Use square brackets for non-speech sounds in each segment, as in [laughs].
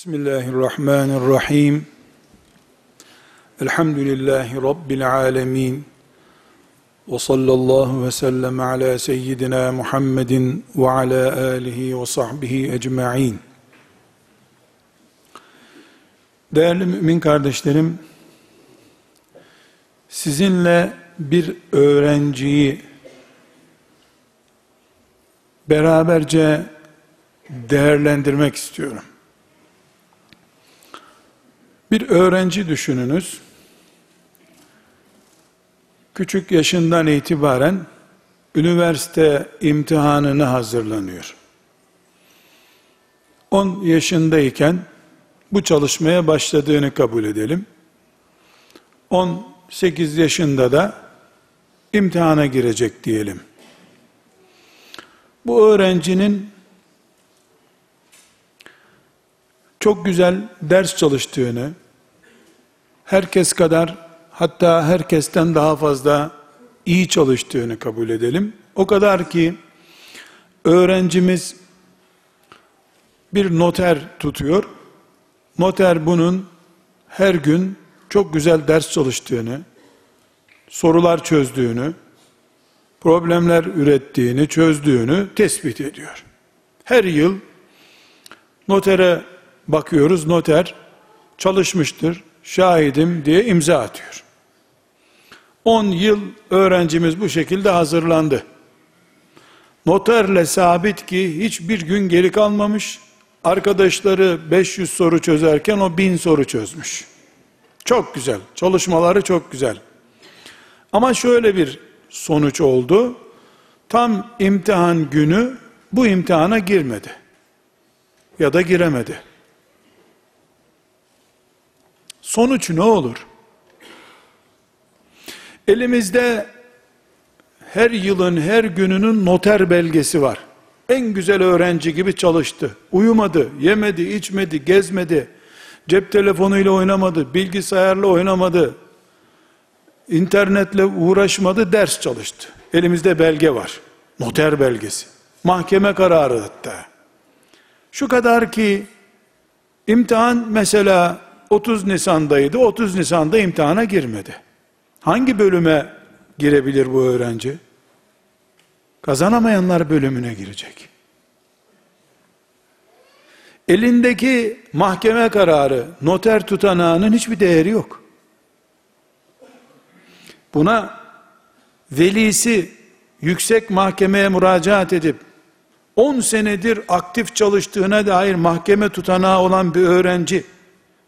Bismillahirrahmanirrahim. Elhamdülillahi Rabbil alemin. Ve sallallahu ve sellem ala seyyidina Muhammedin ve ala alihi ve sahbihi ecma'in. Değerli mümin kardeşlerim, sizinle bir öğrenciyi beraberce değerlendirmek istiyorum. Bir öğrenci düşününüz. Küçük yaşından itibaren üniversite imtihanına hazırlanıyor. 10 yaşındayken bu çalışmaya başladığını kabul edelim. 18 yaşında da imtihana girecek diyelim. Bu öğrencinin çok güzel ders çalıştığını, herkes kadar hatta herkesten daha fazla iyi çalıştığını kabul edelim. O kadar ki öğrencimiz bir noter tutuyor. Noter bunun her gün çok güzel ders çalıştığını, sorular çözdüğünü, problemler ürettiğini, çözdüğünü tespit ediyor. Her yıl notere bakıyoruz noter çalışmıştır, şahidim diye imza atıyor. 10 yıl öğrencimiz bu şekilde hazırlandı. Noterle sabit ki hiçbir gün geri kalmamış. Arkadaşları 500 soru çözerken o 1000 soru çözmüş. Çok güzel. Çalışmaları çok güzel. Ama şöyle bir sonuç oldu. Tam imtihan günü bu imtihana girmedi. Ya da giremedi. Sonuç ne olur? Elimizde her yılın her gününün noter belgesi var. En güzel öğrenci gibi çalıştı. Uyumadı, yemedi, içmedi, gezmedi. Cep telefonuyla oynamadı, bilgisayarla oynamadı. internetle uğraşmadı, ders çalıştı. Elimizde belge var. Noter belgesi. Mahkeme kararı hatta. Şu kadar ki imtihan mesela 30 Nisan'daydı. 30 Nisan'da imtihana girmedi. Hangi bölüme girebilir bu öğrenci? Kazanamayanlar bölümüne girecek. Elindeki mahkeme kararı, noter tutanağının hiçbir değeri yok. Buna velisi yüksek mahkemeye müracaat edip 10 senedir aktif çalıştığına dair mahkeme tutanağı olan bir öğrenci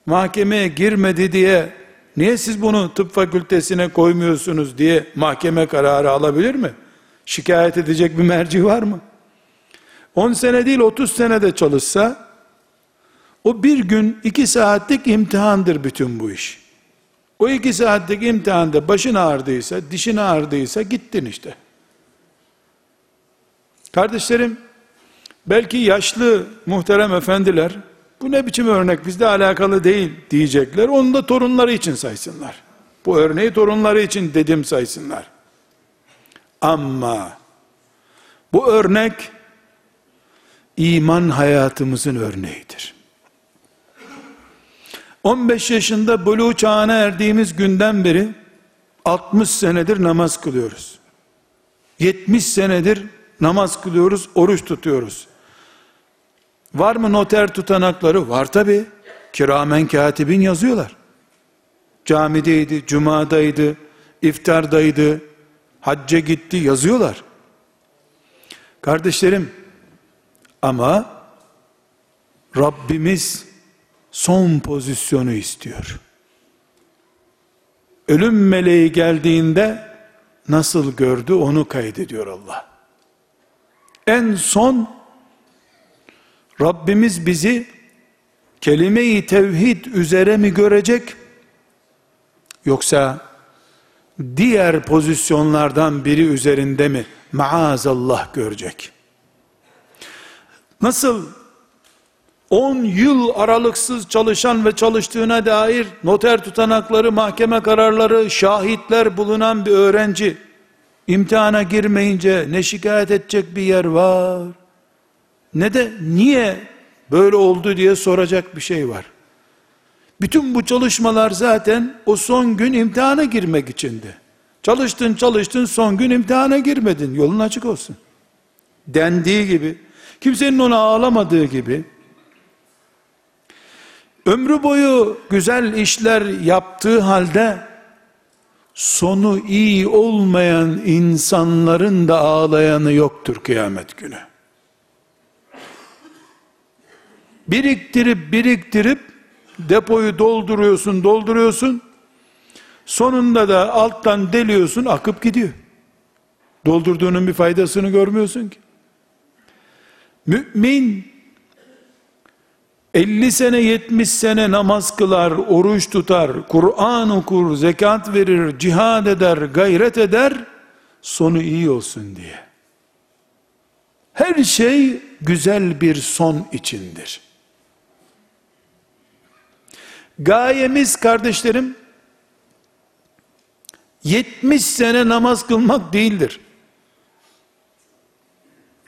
mahkemeye girmedi diye niye siz bunu tıp fakültesine koymuyorsunuz diye mahkeme kararı alabilir mi? Şikayet edecek bir merci var mı? 10 sene değil 30 senede çalışsa o bir gün 2 saatlik imtihandır bütün bu iş. O 2 saatlik imtihanda başın ağrıdıysa, dişin ağrıdıysa gittin işte. Kardeşlerim, belki yaşlı muhterem efendiler bu ne biçim örnek bizle alakalı değil diyecekler. Onu da torunları için saysınlar. Bu örneği torunları için dedim saysınlar. Ama bu örnek iman hayatımızın örneğidir. 15 yaşında buluğ çağına erdiğimiz günden beri 60 senedir namaz kılıyoruz. 70 senedir namaz kılıyoruz, oruç tutuyoruz. Var mı noter tutanakları? Var tabi. Kiramen katibin yazıyorlar. Camideydi, cumadaydı, iftardaydı, hacca gitti yazıyorlar. Kardeşlerim, ama Rabbimiz son pozisyonu istiyor. Ölüm meleği geldiğinde nasıl gördü onu kaydediyor Allah. En son Rabbimiz bizi kelime-i tevhid üzere mi görecek? Yoksa diğer pozisyonlardan biri üzerinde mi maazallah görecek? Nasıl 10 yıl aralıksız çalışan ve çalıştığına dair noter tutanakları, mahkeme kararları, şahitler bulunan bir öğrenci imtihana girmeyince ne şikayet edecek bir yer var ne de niye böyle oldu diye soracak bir şey var. Bütün bu çalışmalar zaten o son gün imtihana girmek içindi. Çalıştın çalıştın son gün imtihana girmedin. Yolun açık olsun. Dendiği gibi, kimsenin ona ağlamadığı gibi, ömrü boyu güzel işler yaptığı halde, sonu iyi olmayan insanların da ağlayanı yoktur kıyamet günü. Biriktirip biriktirip depoyu dolduruyorsun, dolduruyorsun. Sonunda da alttan deliyorsun, akıp gidiyor. Doldurduğunun bir faydasını görmüyorsun ki. Mümin 50 sene 70 sene namaz kılar, oruç tutar, Kur'an okur, zekat verir, cihad eder, gayret eder, sonu iyi olsun diye. Her şey güzel bir son içindir. Gayemiz kardeşlerim 70 sene namaz kılmak değildir.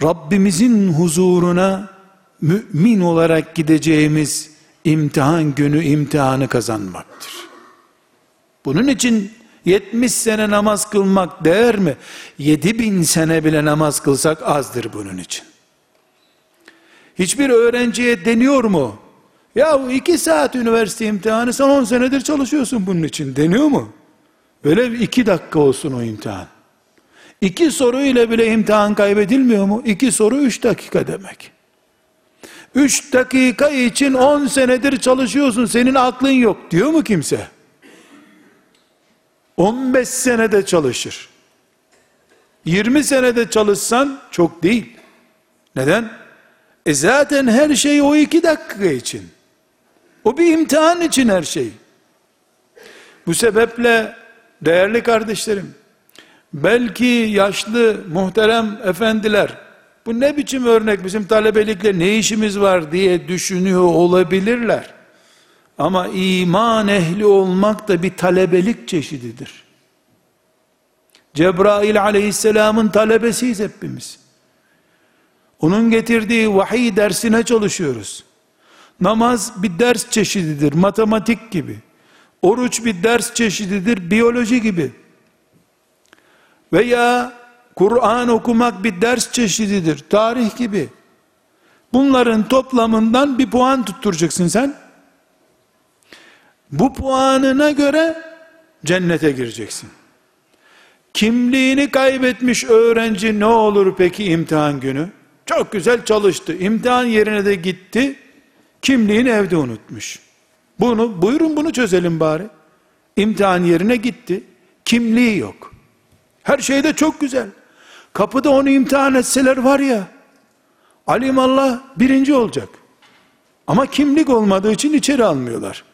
Rabbimizin huzuruna mümin olarak gideceğimiz imtihan günü imtihanı kazanmaktır. Bunun için 70 sene namaz kılmak değer mi? 7000 sene bile namaz kılsak azdır bunun için. Hiçbir öğrenciye deniyor mu? Ya iki saat üniversite imtihanı sen 10 senedir çalışıyorsun bunun için deniyor mu? Öyle iki dakika olsun o imtihan. İki soru ile bile imtihan kaybedilmiyor mu? İki soru üç dakika demek. Üç dakika için on senedir çalışıyorsun senin aklın yok diyor mu kimse? On beş senede çalışır. Yirmi senede çalışsan çok değil. Neden? E zaten her şey o iki dakika için. O bir imtihan için her şey. Bu sebeple değerli kardeşlerim, belki yaşlı muhterem efendiler, bu ne biçim örnek bizim talebelikle ne işimiz var diye düşünüyor olabilirler. Ama iman ehli olmak da bir talebelik çeşididir. Cebrail aleyhisselamın talebesiyiz hepimiz. Onun getirdiği vahiy dersine çalışıyoruz. Namaz bir ders çeşididir, matematik gibi. Oruç bir ders çeşididir, biyoloji gibi. Veya Kur'an okumak bir ders çeşididir, tarih gibi. Bunların toplamından bir puan tutturacaksın sen. Bu puanına göre cennete gireceksin. Kimliğini kaybetmiş öğrenci ne olur peki imtihan günü? Çok güzel çalıştı. İmtihan yerine de gitti. Kimliğini evde unutmuş. Bunu buyurun bunu çözelim bari. İmtihan yerine gitti. Kimliği yok. Her şey de çok güzel. Kapıda onu imtihan etseler var ya. Alim Allah birinci olacak. Ama kimlik olmadığı için içeri almıyorlar.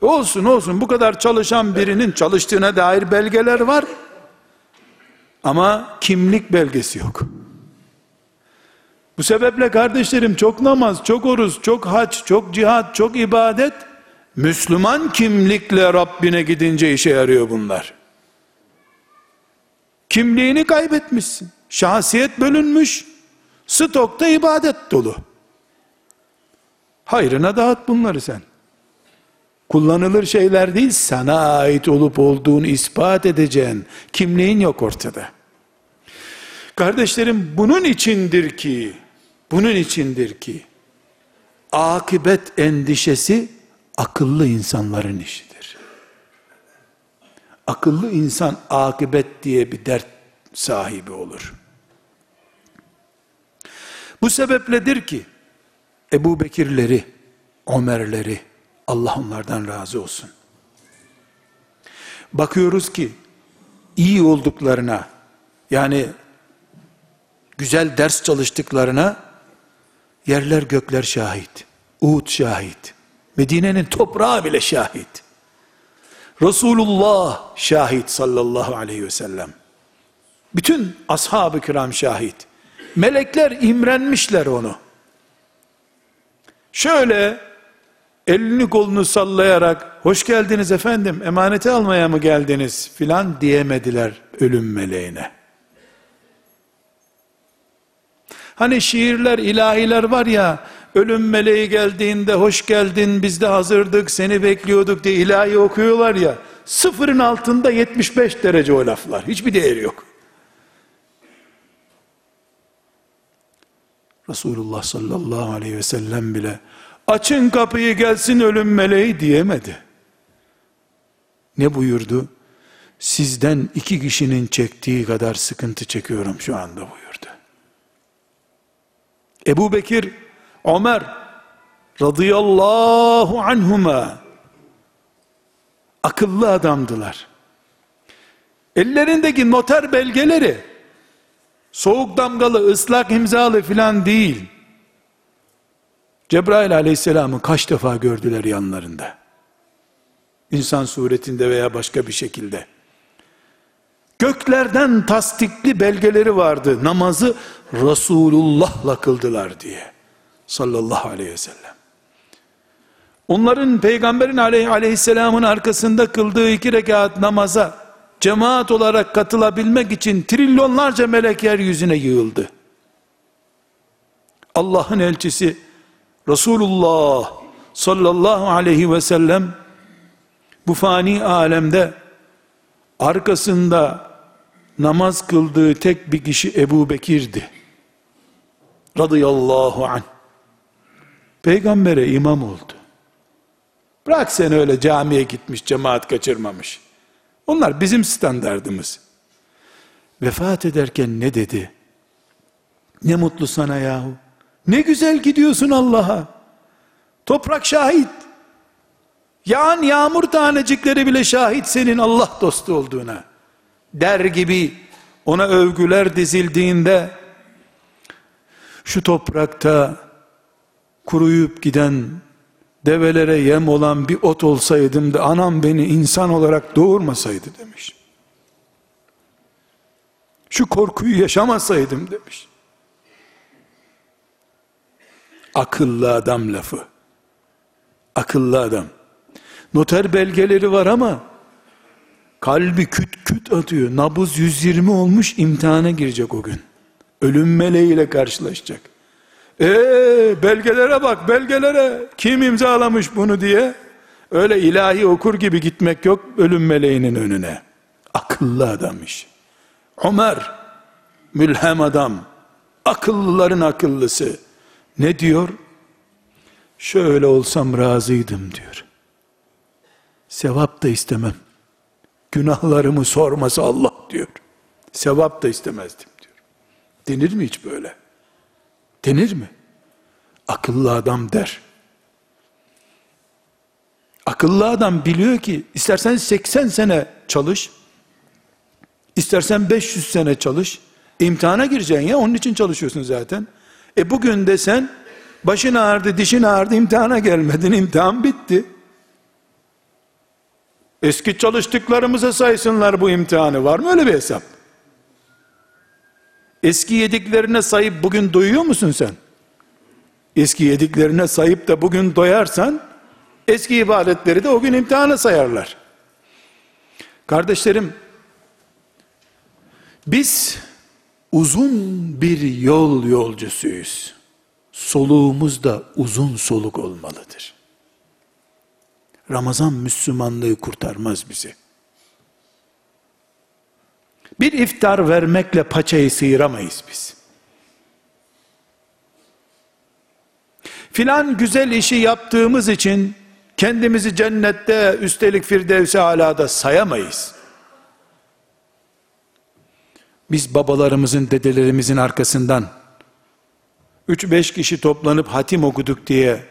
Olsun olsun bu kadar çalışan birinin çalıştığına dair belgeler var. Ama kimlik belgesi yok. Bu sebeple kardeşlerim çok namaz, çok oruç, çok hac, çok cihat, çok ibadet Müslüman kimlikle Rabbine gidince işe yarıyor bunlar. Kimliğini kaybetmişsin. Şahsiyet bölünmüş. Stokta ibadet dolu. Hayrına dağıt bunları sen. Kullanılır şeyler değil, sana ait olup olduğunu ispat edeceğin kimliğin yok ortada. Kardeşlerim bunun içindir ki bunun içindir ki akıbet endişesi akıllı insanların işidir. Akıllı insan akıbet diye bir dert sahibi olur. Bu sebepledir ki Ebu Bekirleri, Ömerleri, Allah onlardan razı olsun. Bakıyoruz ki iyi olduklarına yani güzel ders çalıştıklarına Yerler gökler şahit. Uhud şahit. Medine'nin toprağı bile şahit. Resulullah şahit sallallahu aleyhi ve sellem. Bütün ashab-ı kiram şahit. Melekler imrenmişler onu. Şöyle elini kolunu sallayarak hoş geldiniz efendim emaneti almaya mı geldiniz filan diyemediler ölüm meleğine. Hani şiirler, ilahiler var ya, ölüm meleği geldiğinde hoş geldin biz de hazırdık seni bekliyorduk diye ilahi okuyorlar ya sıfırın altında 75 derece o laflar hiçbir değeri yok. Resulullah sallallahu aleyhi ve sellem bile açın kapıyı gelsin ölüm meleği diyemedi. Ne buyurdu? Sizden iki kişinin çektiği kadar sıkıntı çekiyorum şu anda buyurdu Ebu Bekir Ömer radıyallahu anhuma akıllı adamdılar. Ellerindeki noter belgeleri soğuk damgalı, ıslak imzalı filan değil. Cebrail aleyhisselamı kaç defa gördüler yanlarında? İnsan suretinde veya başka bir şekilde. Göklerden tasdikli belgeleri vardı. Namazı Resulullah'la kıldılar diye. Sallallahu aleyhi ve sellem. Onların peygamberin aleyh, aleyhisselamın arkasında kıldığı iki rekat namaza cemaat olarak katılabilmek için trilyonlarca melek yeryüzüne yığıldı. Allah'ın elçisi Resulullah sallallahu aleyhi ve sellem bu fani alemde arkasında namaz kıldığı tek bir kişi Ebu Bekir'di. Radıyallahu anh. Peygambere imam oldu. Bırak sen öyle camiye gitmiş, cemaat kaçırmamış. Onlar bizim standardımız. Vefat ederken ne dedi? Ne mutlu sana yahu. Ne güzel gidiyorsun Allah'a. Toprak şahit. Yağan yağmur tanecikleri bile şahit senin Allah dostu olduğuna. Der gibi ona övgüler dizildiğinde şu toprakta kuruyup giden develere yem olan bir ot olsaydım da anam beni insan olarak doğurmasaydı demiş. Şu korkuyu yaşamasaydım demiş. Akıllı adam lafı. Akıllı adam. Noter belgeleri var ama kalbi küt küt atıyor. Nabız 120 olmuş imtihana girecek o gün. Ölüm meleğiyle karşılaşacak. Eee belgelere bak belgelere kim imzalamış bunu diye öyle ilahi okur gibi gitmek yok ölüm meleğinin önüne. Akıllı adammış. Ömer mülhem adam akıllıların akıllısı ne diyor? Şöyle olsam razıydım diyor. Sevap da istemem. Günahlarımı sorması Allah diyor. Sevap da istemezdim diyor. Denir mi hiç böyle? Denir mi? Akıllı adam der. Akıllı adam biliyor ki istersen 80 sene çalış, istersen 500 sene çalış, imtihana gireceksin ya onun için çalışıyorsun zaten. E bugün de sen başın ağrıdı, dişin ağrıdı, imtihana gelmedin, imtihan bitti. Eski çalıştıklarımıza saysınlar bu imtihanı. Var mı öyle bir hesap? Eski yediklerine sayıp bugün doyuyor musun sen? Eski yediklerine sayıp da bugün doyarsan, eski ibadetleri de o gün imtihana sayarlar. Kardeşlerim, biz uzun bir yol yolcusuyuz. Soluğumuz da uzun soluk olmalıdır. Ramazan Müslümanlığı kurtarmaz bizi. Bir iftar vermekle paçayı sıyıramayız biz. Filan güzel işi yaptığımız için kendimizi cennette üstelik firdevsi alada sayamayız. Biz babalarımızın, dedelerimizin arkasından 3-5 kişi toplanıp hatim okuduk diye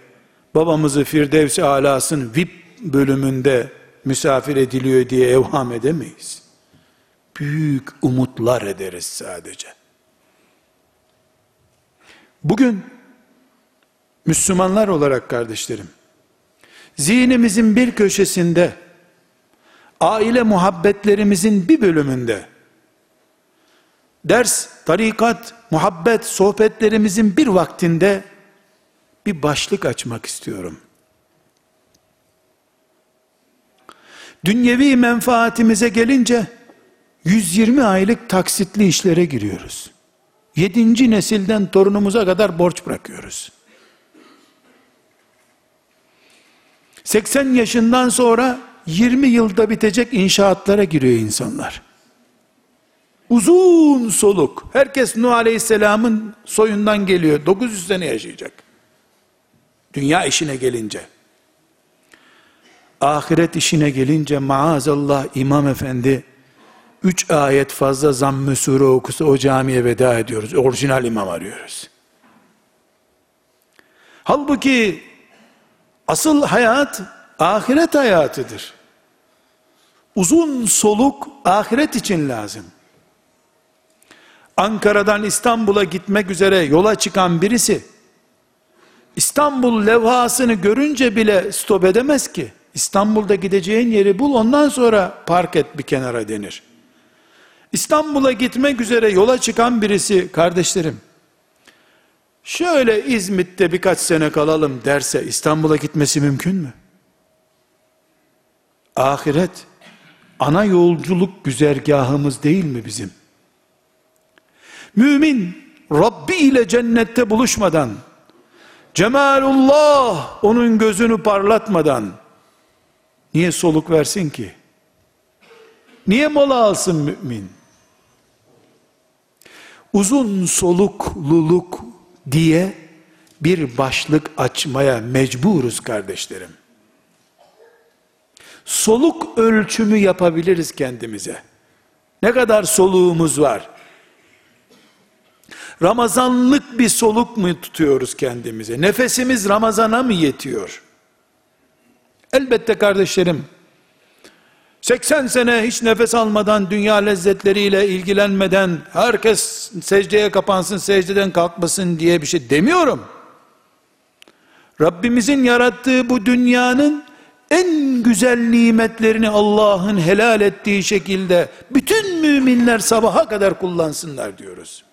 babamızı Firdevsi alasın VIP bölümünde misafir ediliyor diye evham edemeyiz büyük umutlar ederiz sadece. Bugün Müslümanlar olarak kardeşlerim, zihnimizin bir köşesinde, aile muhabbetlerimizin bir bölümünde, ders, tarikat, muhabbet, sohbetlerimizin bir vaktinde bir başlık açmak istiyorum. Dünyevi menfaatimize gelince 120 aylık taksitli işlere giriyoruz. 7. nesilden torunumuza kadar borç bırakıyoruz. 80 yaşından sonra 20 yılda bitecek inşaatlara giriyor insanlar. Uzun soluk. Herkes Nuh Aleyhisselam'ın soyundan geliyor. 900 sene yaşayacak. Dünya işine gelince. Ahiret işine gelince maazallah İmam Efendi 3 ayet fazla zamm-ı sure okusa o camiye veda ediyoruz. Orijinal imam arıyoruz. Halbuki asıl hayat ahiret hayatıdır. Uzun soluk ahiret için lazım. Ankara'dan İstanbul'a gitmek üzere yola çıkan birisi İstanbul levhasını görünce bile stop edemez ki. İstanbul'da gideceğin yeri bul ondan sonra park et bir kenara denir. İstanbul'a gitmek üzere yola çıkan birisi kardeşlerim şöyle İzmit'te birkaç sene kalalım derse İstanbul'a gitmesi mümkün mü? Ahiret ana yolculuk güzergahımız değil mi bizim? Mümin Rabbi ile cennette buluşmadan Cemalullah onun gözünü parlatmadan niye soluk versin ki? Niye mola alsın mümin? Uzun solukluluk diye bir başlık açmaya mecburuz kardeşlerim. Soluk ölçümü yapabiliriz kendimize. Ne kadar soluğumuz var? Ramazanlık bir soluk mu tutuyoruz kendimize? Nefesimiz Ramazana mı yetiyor? Elbette kardeşlerim, 80 sene hiç nefes almadan, dünya lezzetleriyle ilgilenmeden, herkes secdeye kapansın, secdeden kalkmasın diye bir şey demiyorum. Rabbimizin yarattığı bu dünyanın en güzel nimetlerini Allah'ın helal ettiği şekilde bütün müminler sabaha kadar kullansınlar diyoruz.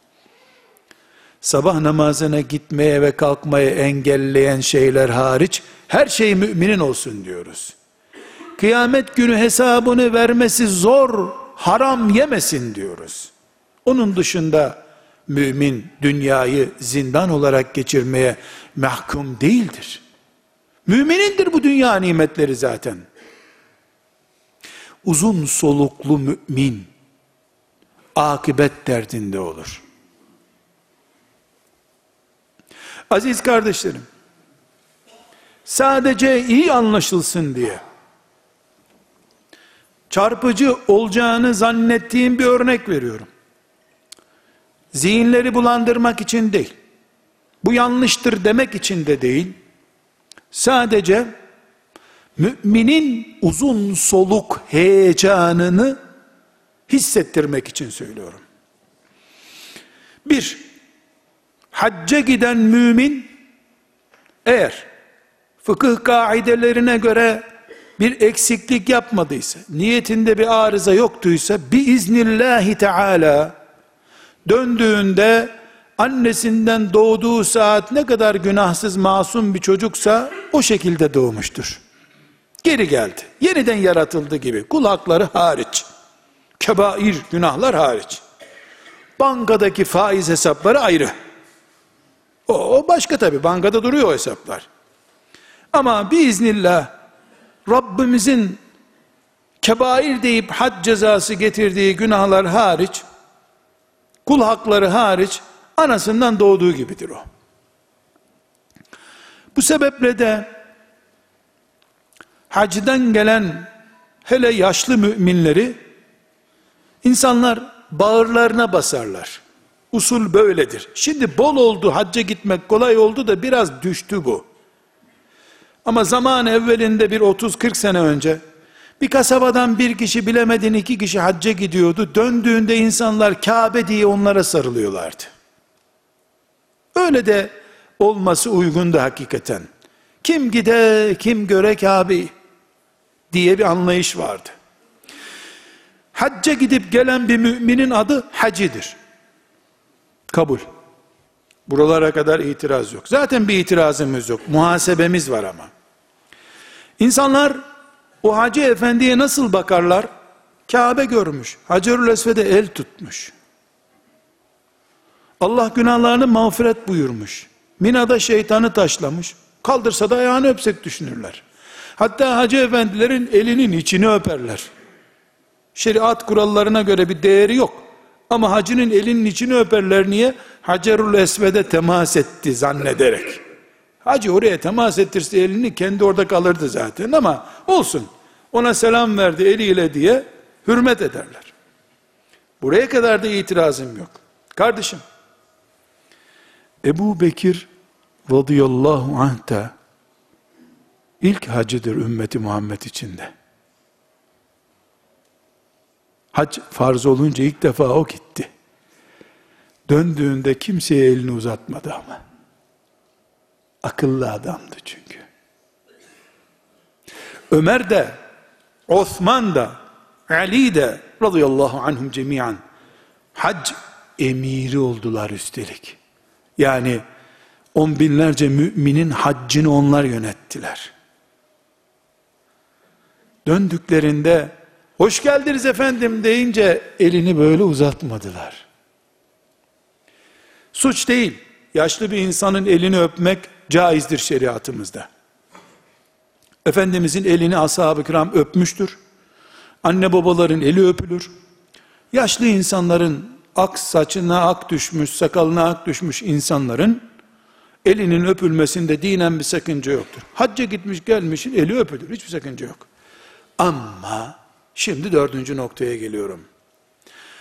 Sabah namazına gitmeye ve kalkmayı engelleyen şeyler hariç her şey müminin olsun diyoruz. Kıyamet günü hesabını vermesi zor, haram yemesin diyoruz. Onun dışında mümin dünyayı zindan olarak geçirmeye mahkum değildir. Müminindir bu dünya nimetleri zaten. Uzun soluklu mümin akıbet derdinde olur. Aziz kardeşlerim, sadece iyi anlaşılsın diye çarpıcı olacağını zannettiğim bir örnek veriyorum. Zihinleri bulandırmak için değil. Bu yanlıştır demek için de değil. Sadece müminin uzun soluk heyecanını hissettirmek için söylüyorum. Bir, hacca giden mümin eğer fıkıh kaidelerine göre bir eksiklik yapmadıysa, niyetinde bir arıza yoktuysa, biiznillahi teala döndüğünde annesinden doğduğu saat ne kadar günahsız masum bir çocuksa o şekilde doğmuştur. Geri geldi. Yeniden yaratıldı gibi. Kulakları hariç. Kebair günahlar hariç. Bankadaki faiz hesapları ayrı. O, o başka tabi. Bankada duruyor o hesaplar. Ama biiznillah Rabbimizin kebair deyip had cezası getirdiği günahlar hariç, kul hakları hariç, anasından doğduğu gibidir o. Bu sebeple de hacdan gelen hele yaşlı müminleri insanlar bağırlarına basarlar. Usul böyledir. Şimdi bol oldu, hacca gitmek kolay oldu da biraz düştü bu. Ama zaman evvelinde bir 30-40 sene önce bir kasabadan bir kişi bilemedin iki kişi hacca gidiyordu. Döndüğünde insanlar Kabe diye onlara sarılıyorlardı. Öyle de olması uygundu hakikaten. Kim gide kim göre Kabe'yi diye bir anlayış vardı. Hacca gidip gelen bir müminin adı hacidir. Kabul. Buralara kadar itiraz yok. Zaten bir itirazımız yok. Muhasebemiz var ama. İnsanlar o hacı efendiye nasıl bakarlar? Kabe görmüş. Hacerül Esved'e el tutmuş. Allah günahlarını mağfiret buyurmuş. Mina'da şeytanı taşlamış. Kaldırsa da ayağını öpsek düşünürler. Hatta hacı efendilerin elinin içini öperler. Şeriat kurallarına göre bir değeri yok. Ama hacının elinin içini öperler niye? Hacerul Esved'e temas etti zannederek. Hacı oraya temas ettirse elini kendi orada kalırdı zaten ama olsun. Ona selam verdi eliyle diye hürmet ederler. Buraya kadar da itirazım yok. Kardeşim, Ebu Bekir radıyallahu anh da ilk hacıdır ümmeti Muhammed içinde. Hac farz olunca ilk defa o gitti. Döndüğünde kimseye elini uzatmadı ama. Akıllı adamdı çünkü. Ömer de, Osman da, Ali de radıyallahu anhum cemiyan hac emiri oldular üstelik. Yani on binlerce müminin haccını onlar yönettiler. Döndüklerinde hoş geldiniz efendim deyince elini böyle uzatmadılar. Suç değil. Yaşlı bir insanın elini öpmek caizdir şeriatımızda. Efendimizin elini ashab-ı kiram öpmüştür. Anne babaların eli öpülür. Yaşlı insanların ak saçına ak düşmüş, sakalına ak düşmüş insanların elinin öpülmesinde dinen bir sakınca yoktur. Hacca gitmiş gelmişin eli öpülür. Hiçbir sakınca yok. Ama şimdi dördüncü noktaya geliyorum.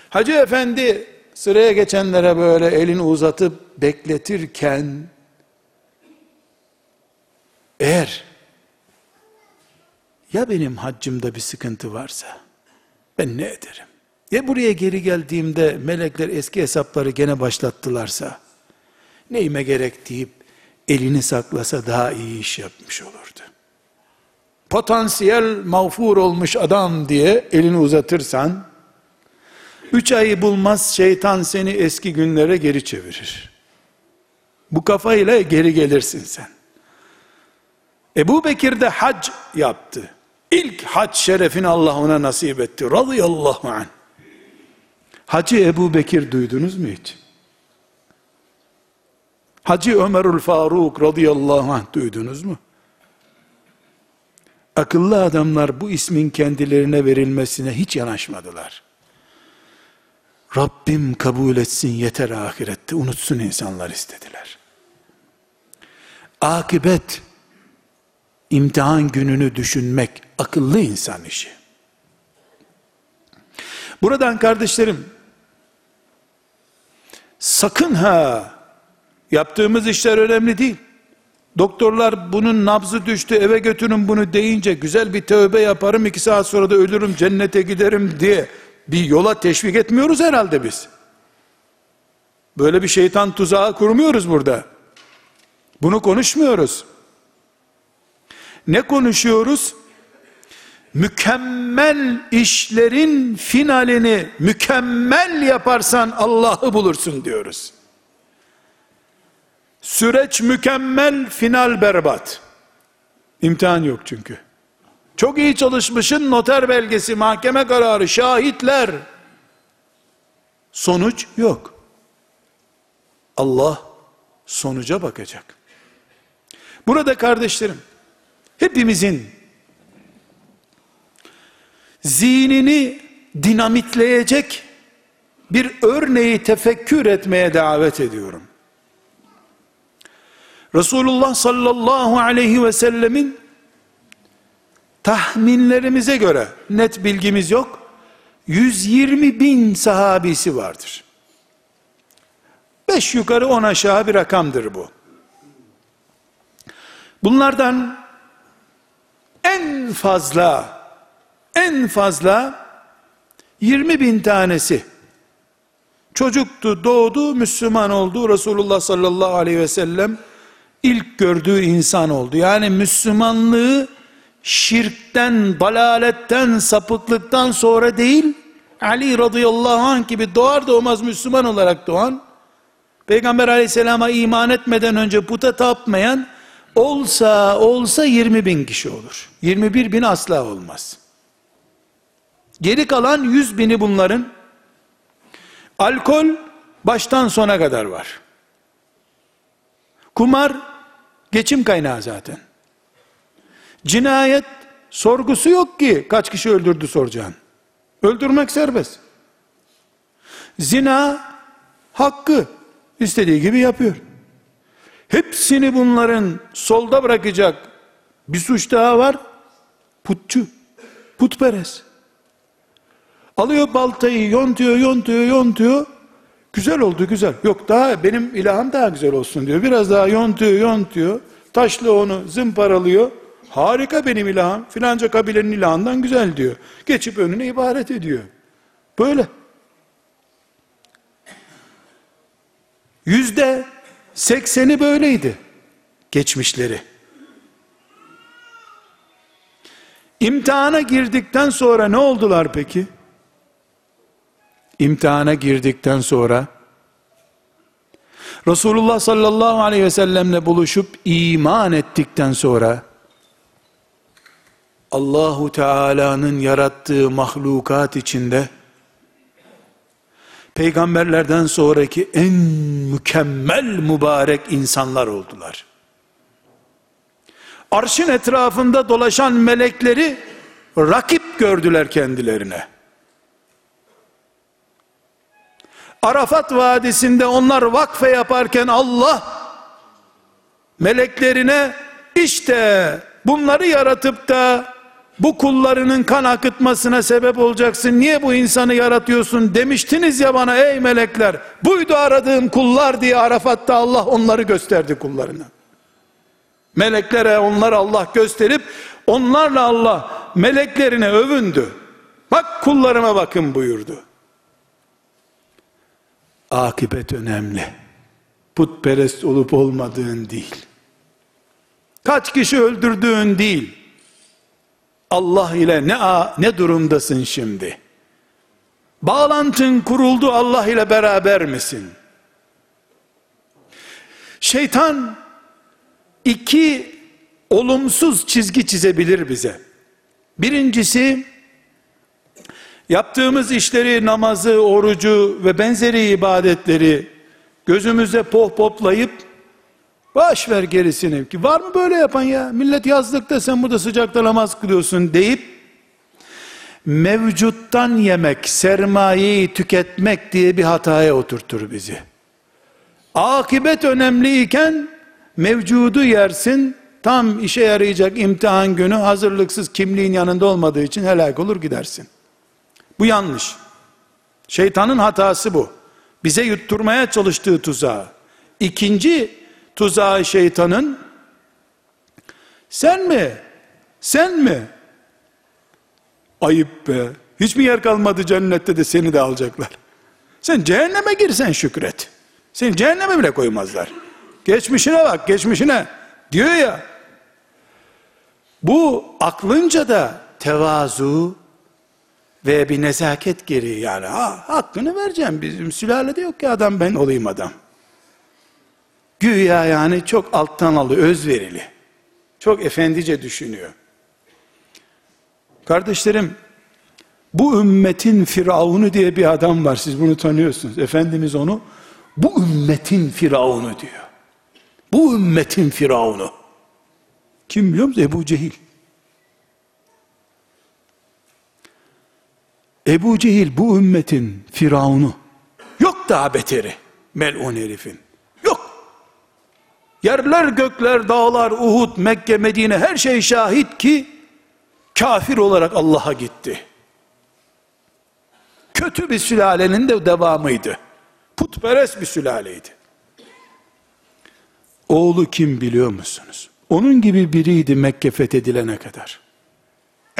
Hacı efendi sıraya geçenlere böyle elini uzatıp bekletirken eğer ya benim haccımda bir sıkıntı varsa ben ne ederim? Ya buraya geri geldiğimde melekler eski hesapları gene başlattılarsa neyime gerek deyip elini saklasa daha iyi iş yapmış olurdu. Potansiyel mağfur olmuş adam diye elini uzatırsan üç ayı bulmaz şeytan seni eski günlere geri çevirir. Bu kafayla geri gelirsin sen. Ebu Bekir de hac yaptı. İlk hac şerefini Allah ona nasip etti. Radıyallahu anh. Hacı Ebu Bekir duydunuz mu hiç? Hacı Ömerül Faruk radıyallahu anh duydunuz mu? Akıllı adamlar bu ismin kendilerine verilmesine hiç yanaşmadılar. Rabbim kabul etsin yeter ahirette unutsun insanlar istediler. Akibet imtihan gününü düşünmek akıllı insan işi. Buradan kardeşlerim sakın ha yaptığımız işler önemli değil. Doktorlar bunun nabzı düştü eve götürün bunu deyince güzel bir tövbe yaparım iki saat sonra da ölürüm cennete giderim diye bir yola teşvik etmiyoruz herhalde biz. Böyle bir şeytan tuzağı kurmuyoruz burada. Bunu konuşmuyoruz. Ne konuşuyoruz? Mükemmel işlerin finalini mükemmel yaparsan Allah'ı bulursun diyoruz. Süreç mükemmel, final berbat. İmtihan yok çünkü. Çok iyi çalışmışın noter belgesi, mahkeme kararı, şahitler. Sonuç yok. Allah sonuca bakacak. Burada kardeşlerim, hepimizin zihnini dinamitleyecek bir örneği tefekkür etmeye davet ediyorum. Resulullah sallallahu aleyhi ve sellemin tahminlerimize göre net bilgimiz yok. 120 bin sahabisi vardır. Beş yukarı on aşağı bir rakamdır bu. Bunlardan en fazla en fazla 20 bin tanesi çocuktu doğdu Müslüman oldu Resulullah sallallahu aleyhi ve sellem ilk gördüğü insan oldu. Yani Müslümanlığı şirkten, dalaletten, sapıklıktan sonra değil, Ali radıyallahu anh gibi doğar doğmaz Müslüman olarak doğan, Peygamber aleyhisselama iman etmeden önce puta tapmayan, olsa olsa 20 bin kişi olur. 21 bin asla olmaz. Geri kalan 100 bini bunların, alkol baştan sona kadar var. Kumar geçim kaynağı zaten. Cinayet sorgusu yok ki kaç kişi öldürdü soracaksın. Öldürmek serbest. Zina hakkı istediği gibi yapıyor. Hepsini bunların solda bırakacak bir suç daha var. Putçu, putperest. Alıyor baltayı, yontuyor, yontuyor, yontuyor. Güzel oldu, güzel. Yok daha benim ilahım daha güzel olsun diyor. Biraz daha yontuyor, yontuyor. Taşla onu zımparalıyor. Harika benim ilahım. Filanca kabilenin ilahından güzel diyor. Geçip önüne ibaret ediyor. Böyle. Yüzde sekseni böyleydi. Geçmişleri. İmtihana girdikten sonra ne oldular peki? İmtihana girdikten sonra Resulullah sallallahu aleyhi ve sellemle buluşup iman ettikten sonra Allahu Teala'nın yarattığı mahlukat içinde peygamberlerden sonraki en mükemmel mübarek insanlar oldular. Arşın etrafında dolaşan melekleri rakip gördüler kendilerine. Arafat Vadisi'nde onlar vakfe yaparken Allah meleklerine işte bunları yaratıp da bu kullarının kan akıtmasına sebep olacaksın. Niye bu insanı yaratıyorsun demiştiniz ya bana ey melekler. Buydu aradığım kullar diye Arafat'ta Allah onları gösterdi kullarına. Meleklere onlar Allah gösterip onlarla Allah meleklerine övündü. Bak kullarıma bakın buyurdu. Akibet önemli. Putperest olup olmadığın değil. Kaç kişi öldürdüğün değil. Allah ile ne ne durumdasın şimdi? Bağlantın kuruldu Allah ile beraber misin? Şeytan iki olumsuz çizgi çizebilir bize. Birincisi yaptığımız işleri, namazı, orucu ve benzeri ibadetleri gözümüze pohpoplayıp Baş ver gerisini. Ki var mı böyle yapan ya? Millet yazlıkta sen burada sıcakta namaz kılıyorsun deyip mevcuttan yemek, sermayeyi tüketmek diye bir hataya oturtur bizi. Akibet önemliyken mevcudu yersin, tam işe yarayacak imtihan günü hazırlıksız kimliğin yanında olmadığı için helak olur gidersin. Bu yanlış. Şeytanın hatası bu. Bize yutturmaya çalıştığı tuzağı. İkinci tuzağı şeytanın sen mi? Sen mi? Ayıp be. Hiç mi yer kalmadı cennette de seni de alacaklar. Sen cehenneme girsen şükret. Seni cehenneme bile koymazlar. Geçmişine bak, geçmişine. Diyor ya. Bu aklınca da tevazu ve bir nezaket gereği yani. Ha, hakkını vereceğim. Bizim sülalede yok ki adam ben olayım adam. Güya yani çok alttan alıyor, özverili. Çok efendice düşünüyor. Kardeşlerim, bu ümmetin firavunu diye bir adam var. Siz bunu tanıyorsunuz. Efendimiz onu bu ümmetin firavunu diyor. Bu ümmetin firavunu. Kim biliyor musunuz? Ebu Cehil. Ebu Cehil bu ümmetin firavunu. Yok daha beteri. Melun herifin. Yerler gökler dağlar Uhud Mekke Medine her şey şahit ki kafir olarak Allah'a gitti. Kötü bir sülalenin de devamıydı. Putperest bir sülaleydi. Oğlu kim biliyor musunuz? Onun gibi biriydi Mekke fethedilene kadar.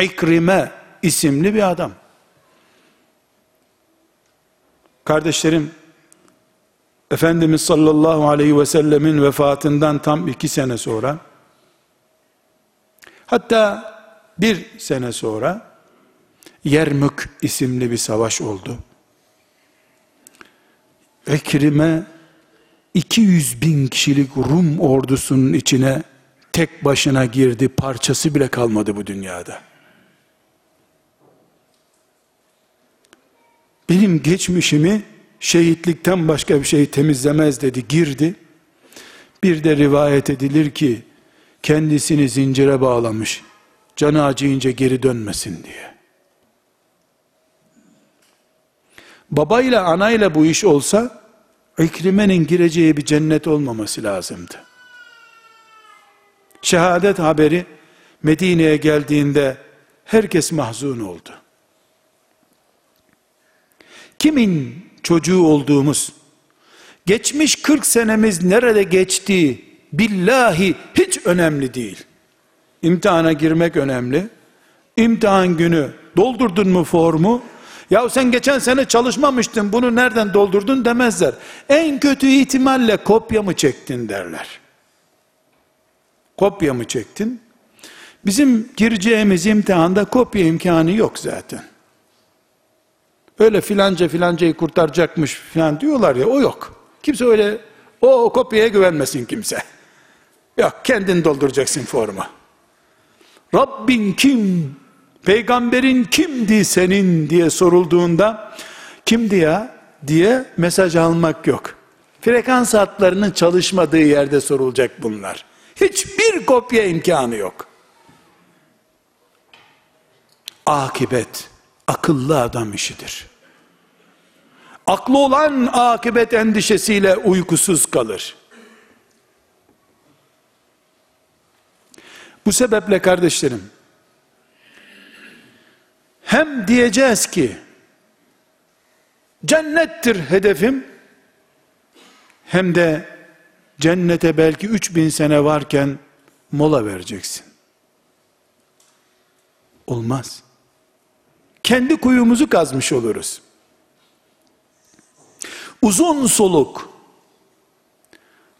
İkrime isimli bir adam. Kardeşlerim, Efendimiz sallallahu aleyhi ve sellemin vefatından tam iki sene sonra, hatta bir sene sonra, Yermük isimli bir savaş oldu. Ekrime 200 bin kişilik Rum ordusunun içine tek başına girdi, parçası bile kalmadı bu dünyada. Benim geçmişimi şehitlikten başka bir şey temizlemez dedi girdi. Bir de rivayet edilir ki kendisini zincire bağlamış. Canı acıyınca geri dönmesin diye. Babayla anayla bu iş olsa İkrime'nin gireceği bir cennet olmaması lazımdı. Şehadet haberi Medine'ye geldiğinde herkes mahzun oldu. Kimin çocuğu olduğumuz, geçmiş 40 senemiz nerede geçtiği billahi hiç önemli değil. İmtihana girmek önemli. İmtihan günü doldurdun mu formu? Ya sen geçen sene çalışmamıştın bunu nereden doldurdun demezler. En kötü ihtimalle kopya mı çektin derler. Kopya mı çektin? Bizim gireceğimiz imtihanda kopya imkanı yok zaten. Öyle filanca filancayı kurtaracakmış filan diyorlar ya o yok. Kimse öyle o, kopyaya güvenmesin kimse. Yok kendin dolduracaksın formu. Rabbin kim? Peygamberin kimdi senin diye sorulduğunda kimdi ya diye mesaj almak yok. Frekans hatlarının çalışmadığı yerde sorulacak bunlar. Hiçbir kopya imkanı yok. Akibet akıllı adam işidir. Aklı olan akibet endişesiyle uykusuz kalır. Bu sebeple kardeşlerim, hem diyeceğiz ki, cennettir hedefim, hem de cennete belki 3000 sene varken mola vereceksin. Olmaz. Kendi kuyumuzu kazmış oluruz. Uzun soluk,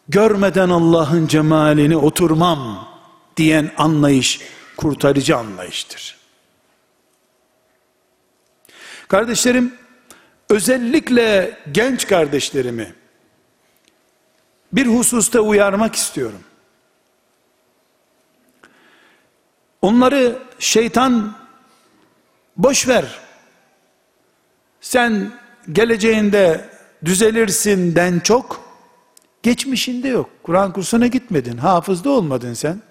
görmeden Allah'ın cemalini oturmam diyen anlayış, kurtarıcı anlayıştır. Kardeşlerim, özellikle genç kardeşlerimi, bir hususta uyarmak istiyorum. Onları şeytan boş ver. Sen geleceğinde düzelirsin den çok geçmişinde yok. Kur'an kursuna gitmedin, hafızda olmadın sen.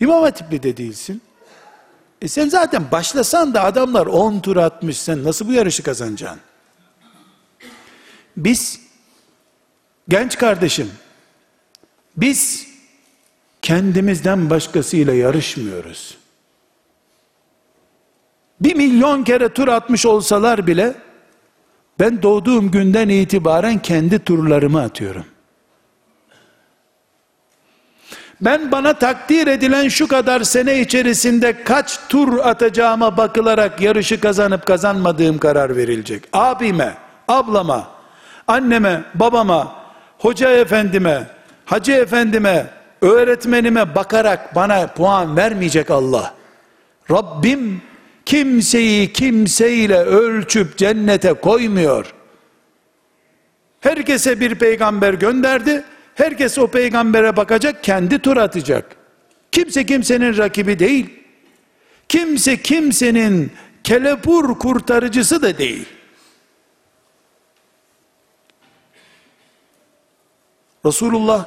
İmam Hatipli de değilsin. E sen zaten başlasan da adamlar 10 tur atmış sen nasıl bu yarışı kazanacaksın? Biz genç kardeşim biz kendimizden başkasıyla yarışmıyoruz. Bir milyon kere tur atmış olsalar bile ben doğduğum günden itibaren kendi turlarımı atıyorum. Ben bana takdir edilen şu kadar sene içerisinde kaç tur atacağıma bakılarak yarışı kazanıp kazanmadığım karar verilecek. Abime, ablama, anneme, babama, hoca efendime, hacı efendime, öğretmenime bakarak bana puan vermeyecek Allah. Rabbim kimseyi kimseyle ölçüp cennete koymuyor. Herkese bir peygamber gönderdi. Herkes o peygambere bakacak, kendi tur atacak. Kimse kimsenin rakibi değil. Kimse kimsenin kelepur kurtarıcısı da değil. Resulullah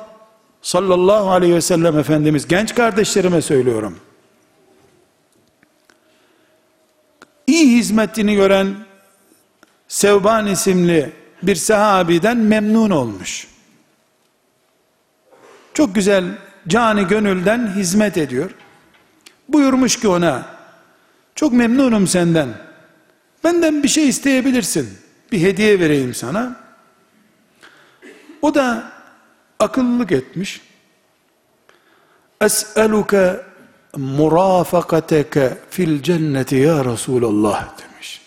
sallallahu aleyhi ve sellem Efendimiz genç kardeşlerime söylüyorum. İyi hizmetini gören Sevban isimli bir sahabiden memnun olmuş. Çok güzel cani gönülden hizmet ediyor. Buyurmuş ki ona, çok memnunum senden. Benden bir şey isteyebilirsin. Bir hediye vereyim sana. O da akıllılık etmiş. Es'eluke murafakateke fil cenneti ya Resulallah demiş.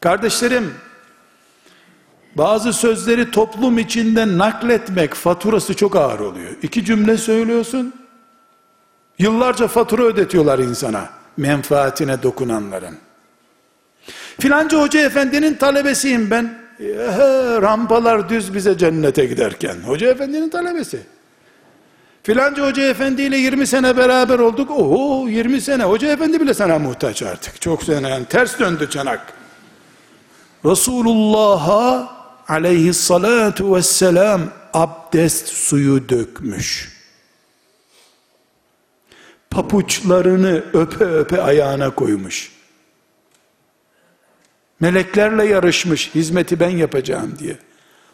Kardeşlerim, bazı sözleri toplum içinde nakletmek faturası çok ağır oluyor. İki cümle söylüyorsun, yıllarca fatura ödetiyorlar insana, menfaatine dokunanların. Filanca hoca efendinin talebesiyim ben. Ehe, rampalar düz bize cennete giderken. Hoca efendinin talebesi. Filanca hoca efendiyle 20 sene beraber olduk. Oho 20 sene hoca efendi bile sana muhtaç artık. Çok sene yani ters döndü çanak. Resulullah'a aleyhissalatu vesselam abdest suyu dökmüş. papuçlarını öpe öpe ayağına koymuş. Meleklerle yarışmış, hizmeti ben yapacağım diye.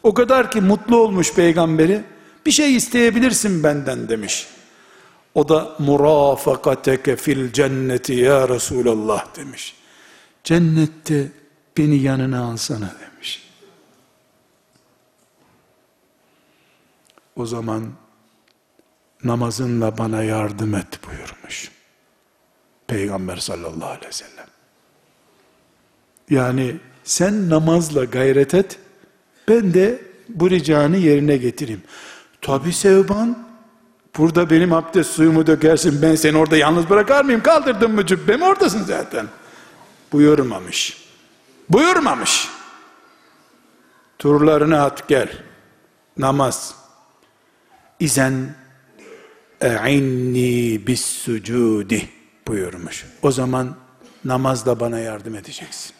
O kadar ki mutlu olmuş peygamberi, bir şey isteyebilirsin benden demiş. O da murafakateke fil cenneti ya Resulallah demiş. Cennette beni yanına alsana demiş. O zaman namazınla bana yardım et buyurmuş. Peygamber sallallahu aleyhi ve sellem. Yani sen namazla gayret et, ben de bu ricanı yerine getireyim. Tabi Sevban, burada benim abdest suyumu dökersin, ben seni orada yalnız bırakar mıyım? Kaldırdın mı cübbemi oradasın zaten. Buyurmamış. Buyurmamış. Turlarını at gel. Namaz. İzen e'inni bis sucudi buyurmuş. O zaman namazda bana yardım edeceksin.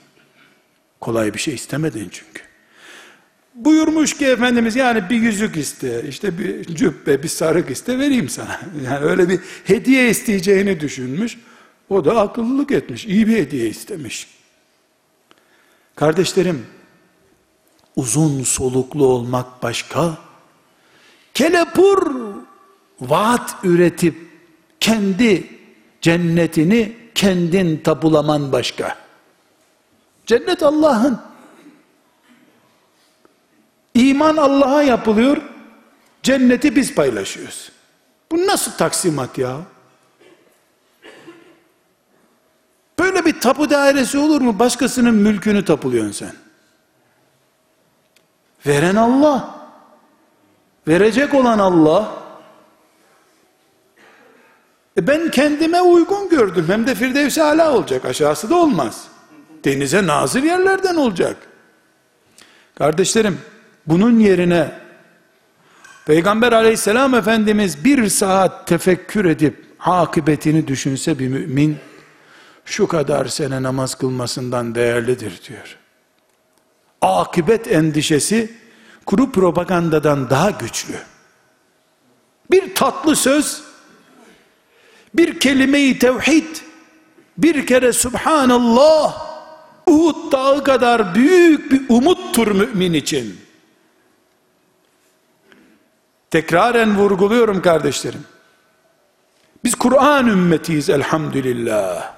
Kolay bir şey istemedin çünkü. Buyurmuş ki Efendimiz yani bir yüzük iste, işte bir cübbe, bir sarık iste vereyim sana. [laughs] Yani öyle bir hediye isteyeceğini düşünmüş. O da akıllılık etmiş. iyi bir hediye istemiş. Kardeşlerim, uzun soluklu olmak başka, kelepur vaat üretip kendi cennetini kendin tapulaman başka. Cennet Allah'ın. İman Allah'a yapılıyor. Cenneti biz paylaşıyoruz. Bu nasıl taksimat ya? Böyle bir tapu dairesi olur mu? Başkasının mülkünü tapuluyorsun sen. Veren Allah. Verecek olan Allah. E ben kendime uygun gördüm. Hem de Firdevs-i Ala olacak. Aşağısı da olmaz. Denize nazır yerlerden olacak. Kardeşlerim, bunun yerine Peygamber aleyhisselam Efendimiz bir saat tefekkür edip akıbetini düşünse bir mümin şu kadar sene namaz kılmasından değerlidir diyor. Akıbet endişesi kuru propagandadan daha güçlü. Bir tatlı söz, bir kelime-i tevhid, bir kere Subhanallah, Uhud dağı kadar büyük bir umuttur mümin için. Tekraren vurguluyorum kardeşlerim. Biz Kur'an ümmetiyiz elhamdülillah.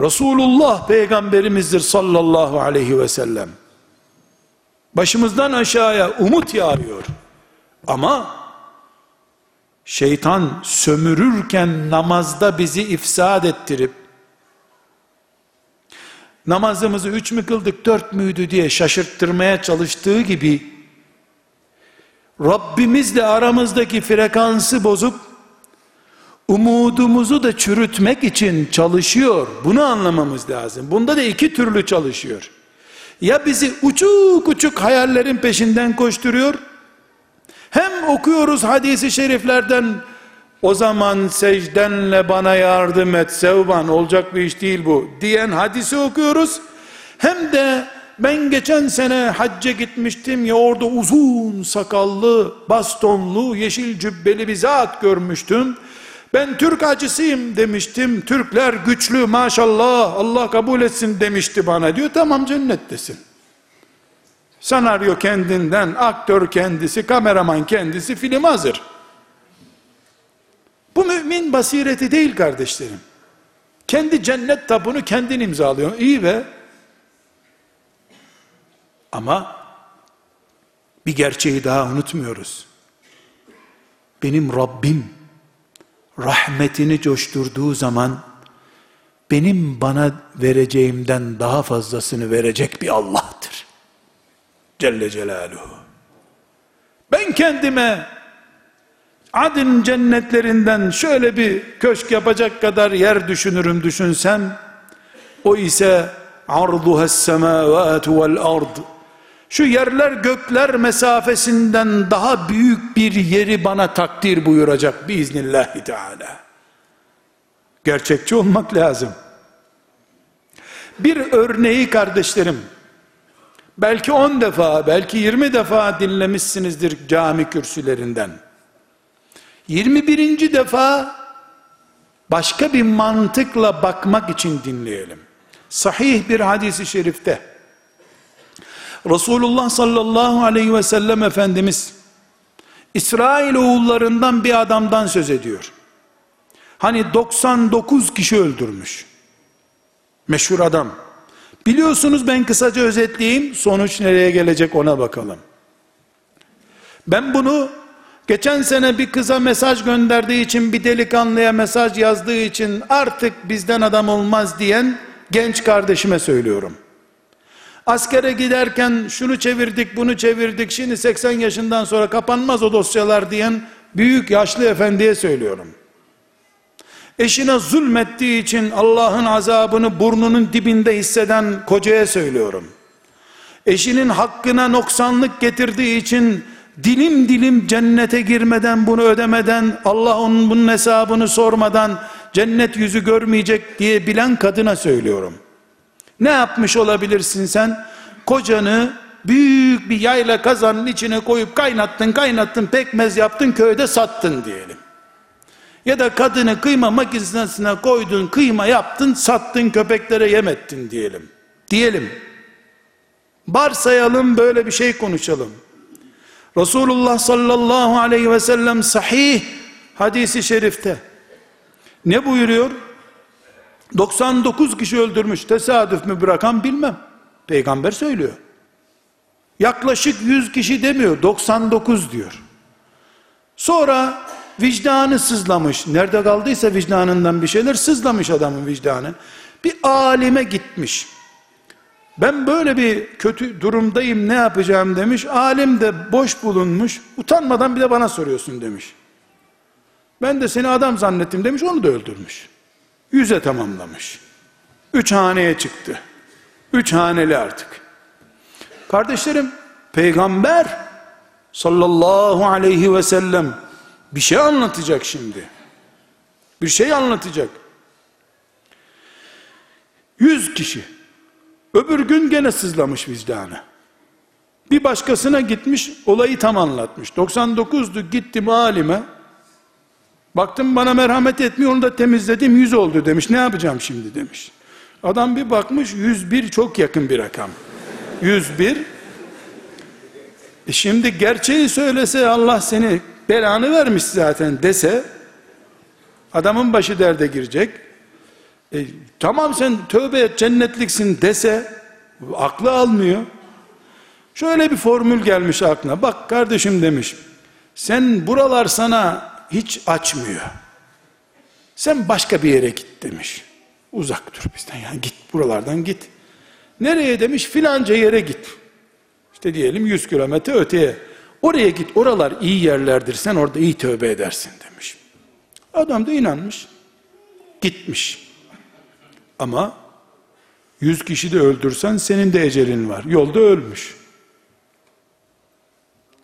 Resulullah peygamberimizdir sallallahu aleyhi ve sellem. Başımızdan aşağıya umut yağıyor. Ama şeytan sömürürken namazda bizi ifsad ettirip namazımızı üç mü kıldık dört müydü diye şaşırttırmaya çalıştığı gibi Rabbimizle aramızdaki frekansı bozup umudumuzu da çürütmek için çalışıyor. Bunu anlamamız lazım. Bunda da iki türlü çalışıyor. Ya bizi uçuk uçuk hayallerin peşinden koşturuyor. Hem okuyoruz hadisi şeriflerden o zaman secdenle bana yardım et sevban olacak bir iş değil bu diyen hadisi okuyoruz. Hem de ben geçen sene hacca gitmiştim ya orada uzun sakallı, bastonlu, yeşil cübbeli bir zat görmüştüm. Ben Türk acısıyım demiştim. Türkler güçlü maşallah Allah kabul etsin demişti bana diyor. Tamam cennettesin. Senaryo kendinden, aktör kendisi, kameraman kendisi, film hazır. Bu mümin basireti değil kardeşlerim. Kendi cennet tabunu kendin imzalıyor. İyi ve ama bir gerçeği daha unutmuyoruz. Benim Rabbim rahmetini coşturduğu zaman benim bana vereceğimden daha fazlasını verecek bir Allah'tır. Celle Celaluhu. Ben kendime adın cennetlerinden şöyle bir köşk yapacak kadar yer düşünürüm düşünsem o ise arduha semavatu vel ard şu yerler gökler mesafesinden daha büyük bir yeri bana takdir buyuracak biiznillahü teala. Gerçekçi olmak lazım. Bir örneği kardeşlerim, belki on defa, belki yirmi defa dinlemişsinizdir cami kürsülerinden. Yirmi birinci defa başka bir mantıkla bakmak için dinleyelim. Sahih bir hadisi şerifte Resulullah sallallahu aleyhi ve sellem Efendimiz İsrail oğullarından bir adamdan söz ediyor. Hani 99 kişi öldürmüş. Meşhur adam. Biliyorsunuz ben kısaca özetleyeyim. Sonuç nereye gelecek ona bakalım. Ben bunu geçen sene bir kıza mesaj gönderdiği için bir delikanlıya mesaj yazdığı için artık bizden adam olmaz diyen genç kardeşime söylüyorum. Askere giderken şunu çevirdik bunu çevirdik şimdi 80 yaşından sonra kapanmaz o dosyalar diyen büyük yaşlı efendiye söylüyorum. Eşine zulmettiği için Allah'ın azabını burnunun dibinde hisseden kocaya söylüyorum. Eşinin hakkına noksanlık getirdiği için dilim dilim cennete girmeden bunu ödemeden Allah onun bunun hesabını sormadan cennet yüzü görmeyecek diye bilen kadına söylüyorum. Ne yapmış olabilirsin sen? Kocanı büyük bir yayla kazanın içine koyup kaynattın kaynattın pekmez yaptın köyde sattın diyelim. Ya da kadını kıyma makinesine koydun kıyma yaptın sattın köpeklere yemettin diyelim. Diyelim. Varsayalım böyle bir şey konuşalım. Resulullah sallallahu aleyhi ve sellem sahih hadisi şerifte ne buyuruyor? 99 kişi öldürmüş tesadüf mü bırakan bilmem. Peygamber söylüyor. Yaklaşık 100 kişi demiyor 99 diyor. Sonra vicdanı sızlamış. Nerede kaldıysa vicdanından bir şeyler sızlamış adamın vicdanı. Bir alime gitmiş. Ben böyle bir kötü durumdayım ne yapacağım demiş. Alim de boş bulunmuş. Utanmadan bir de bana soruyorsun demiş. Ben de seni adam zannettim demiş onu da öldürmüş. Yüze tamamlamış. Üç haneye çıktı. Üç haneli artık. Kardeşlerim peygamber sallallahu aleyhi ve sellem bir şey anlatacak şimdi. Bir şey anlatacak. Yüz kişi. Öbür gün gene sızlamış vicdanı. Bir başkasına gitmiş, olayı tam anlatmış. 99'du gittim alime. Baktım bana merhamet etmiyor, onu da temizledim, 100 oldu demiş. Ne yapacağım şimdi demiş. Adam bir bakmış, 101 çok yakın bir rakam. 101. E şimdi gerçeği söylese Allah seni belanı vermiş zaten dese, adamın başı derde girecek. E, tamam sen tövbe et cennetliksin dese aklı almıyor. Şöyle bir formül gelmiş aklına. Bak kardeşim demiş. Sen buralar sana hiç açmıyor. Sen başka bir yere git demiş. Uzak dur bizden yani git buralardan git. Nereye demiş filanca yere git. İşte diyelim 100 kilometre öteye. Oraya git oralar iyi yerlerdir sen orada iyi tövbe edersin demiş. Adam da inanmış. Gitmiş. Ama yüz kişi de öldürsen senin de ecelin var. Yolda ölmüş.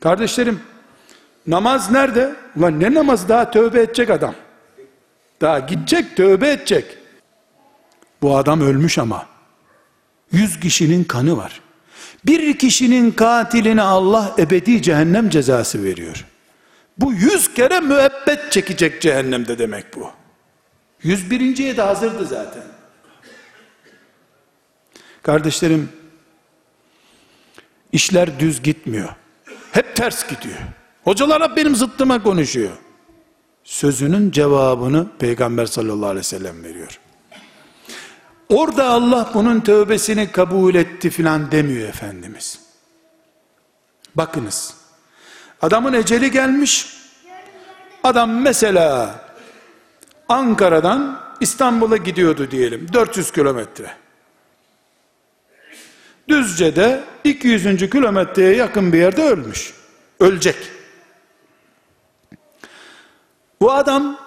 Kardeşlerim, namaz nerede? Ulan ne namaz daha tövbe edecek adam. Daha gidecek tövbe edecek. Bu adam ölmüş ama. Yüz kişinin kanı var. Bir kişinin katiline Allah ebedi cehennem cezası veriyor. Bu yüz kere müebbet çekecek cehennemde demek bu. Yüz birinciye de hazırdı zaten. Kardeşlerim, işler düz gitmiyor. Hep ters gidiyor. Hocalar hep benim zıttıma konuşuyor. Sözünün cevabını Peygamber sallallahu aleyhi ve sellem veriyor. Orada Allah bunun tövbesini kabul etti filan demiyor Efendimiz. Bakınız. Adamın eceli gelmiş. Adam mesela Ankara'dan İstanbul'a gidiyordu diyelim. 400 kilometre. Düzce'de 200. kilometreye yakın bir yerde ölmüş. Ölecek. Bu adam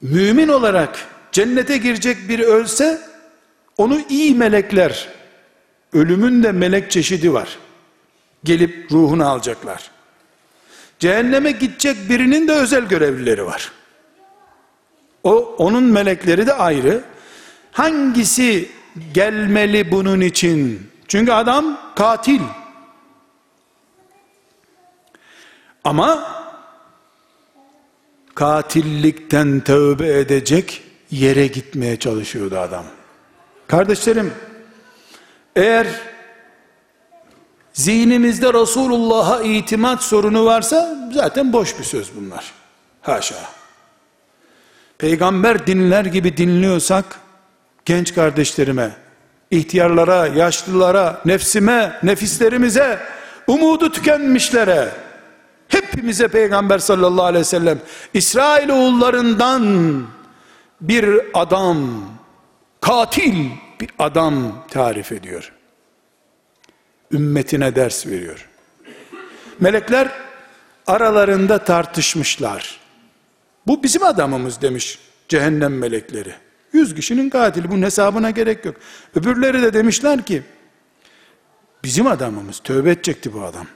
mümin olarak cennete girecek biri ölse onu iyi melekler ölümün de melek çeşidi var. Gelip ruhunu alacaklar. Cehenneme gidecek birinin de özel görevlileri var. O onun melekleri de ayrı. Hangisi gelmeli bunun için? Çünkü adam katil. Ama katillikten tövbe edecek yere gitmeye çalışıyordu adam. Kardeşlerim, eğer zihnimizde Resulullah'a itimat sorunu varsa zaten boş bir söz bunlar. Haşa. Peygamber dinler gibi dinliyorsak genç kardeşlerime, ihtiyarlara, yaşlılara, nefsime, nefislerimize, umudu tükenmişlere, hepimize Peygamber sallallahu aleyhi ve sellem İsrail oğullarından bir adam, katil bir adam tarif ediyor. Ümmetine ders veriyor. Melekler aralarında tartışmışlar. Bu bizim adamımız demiş cehennem melekleri. Yüz kişinin katili bunun hesabına gerek yok. Öbürleri de demişler ki bizim adamımız tövbe edecekti bu adam.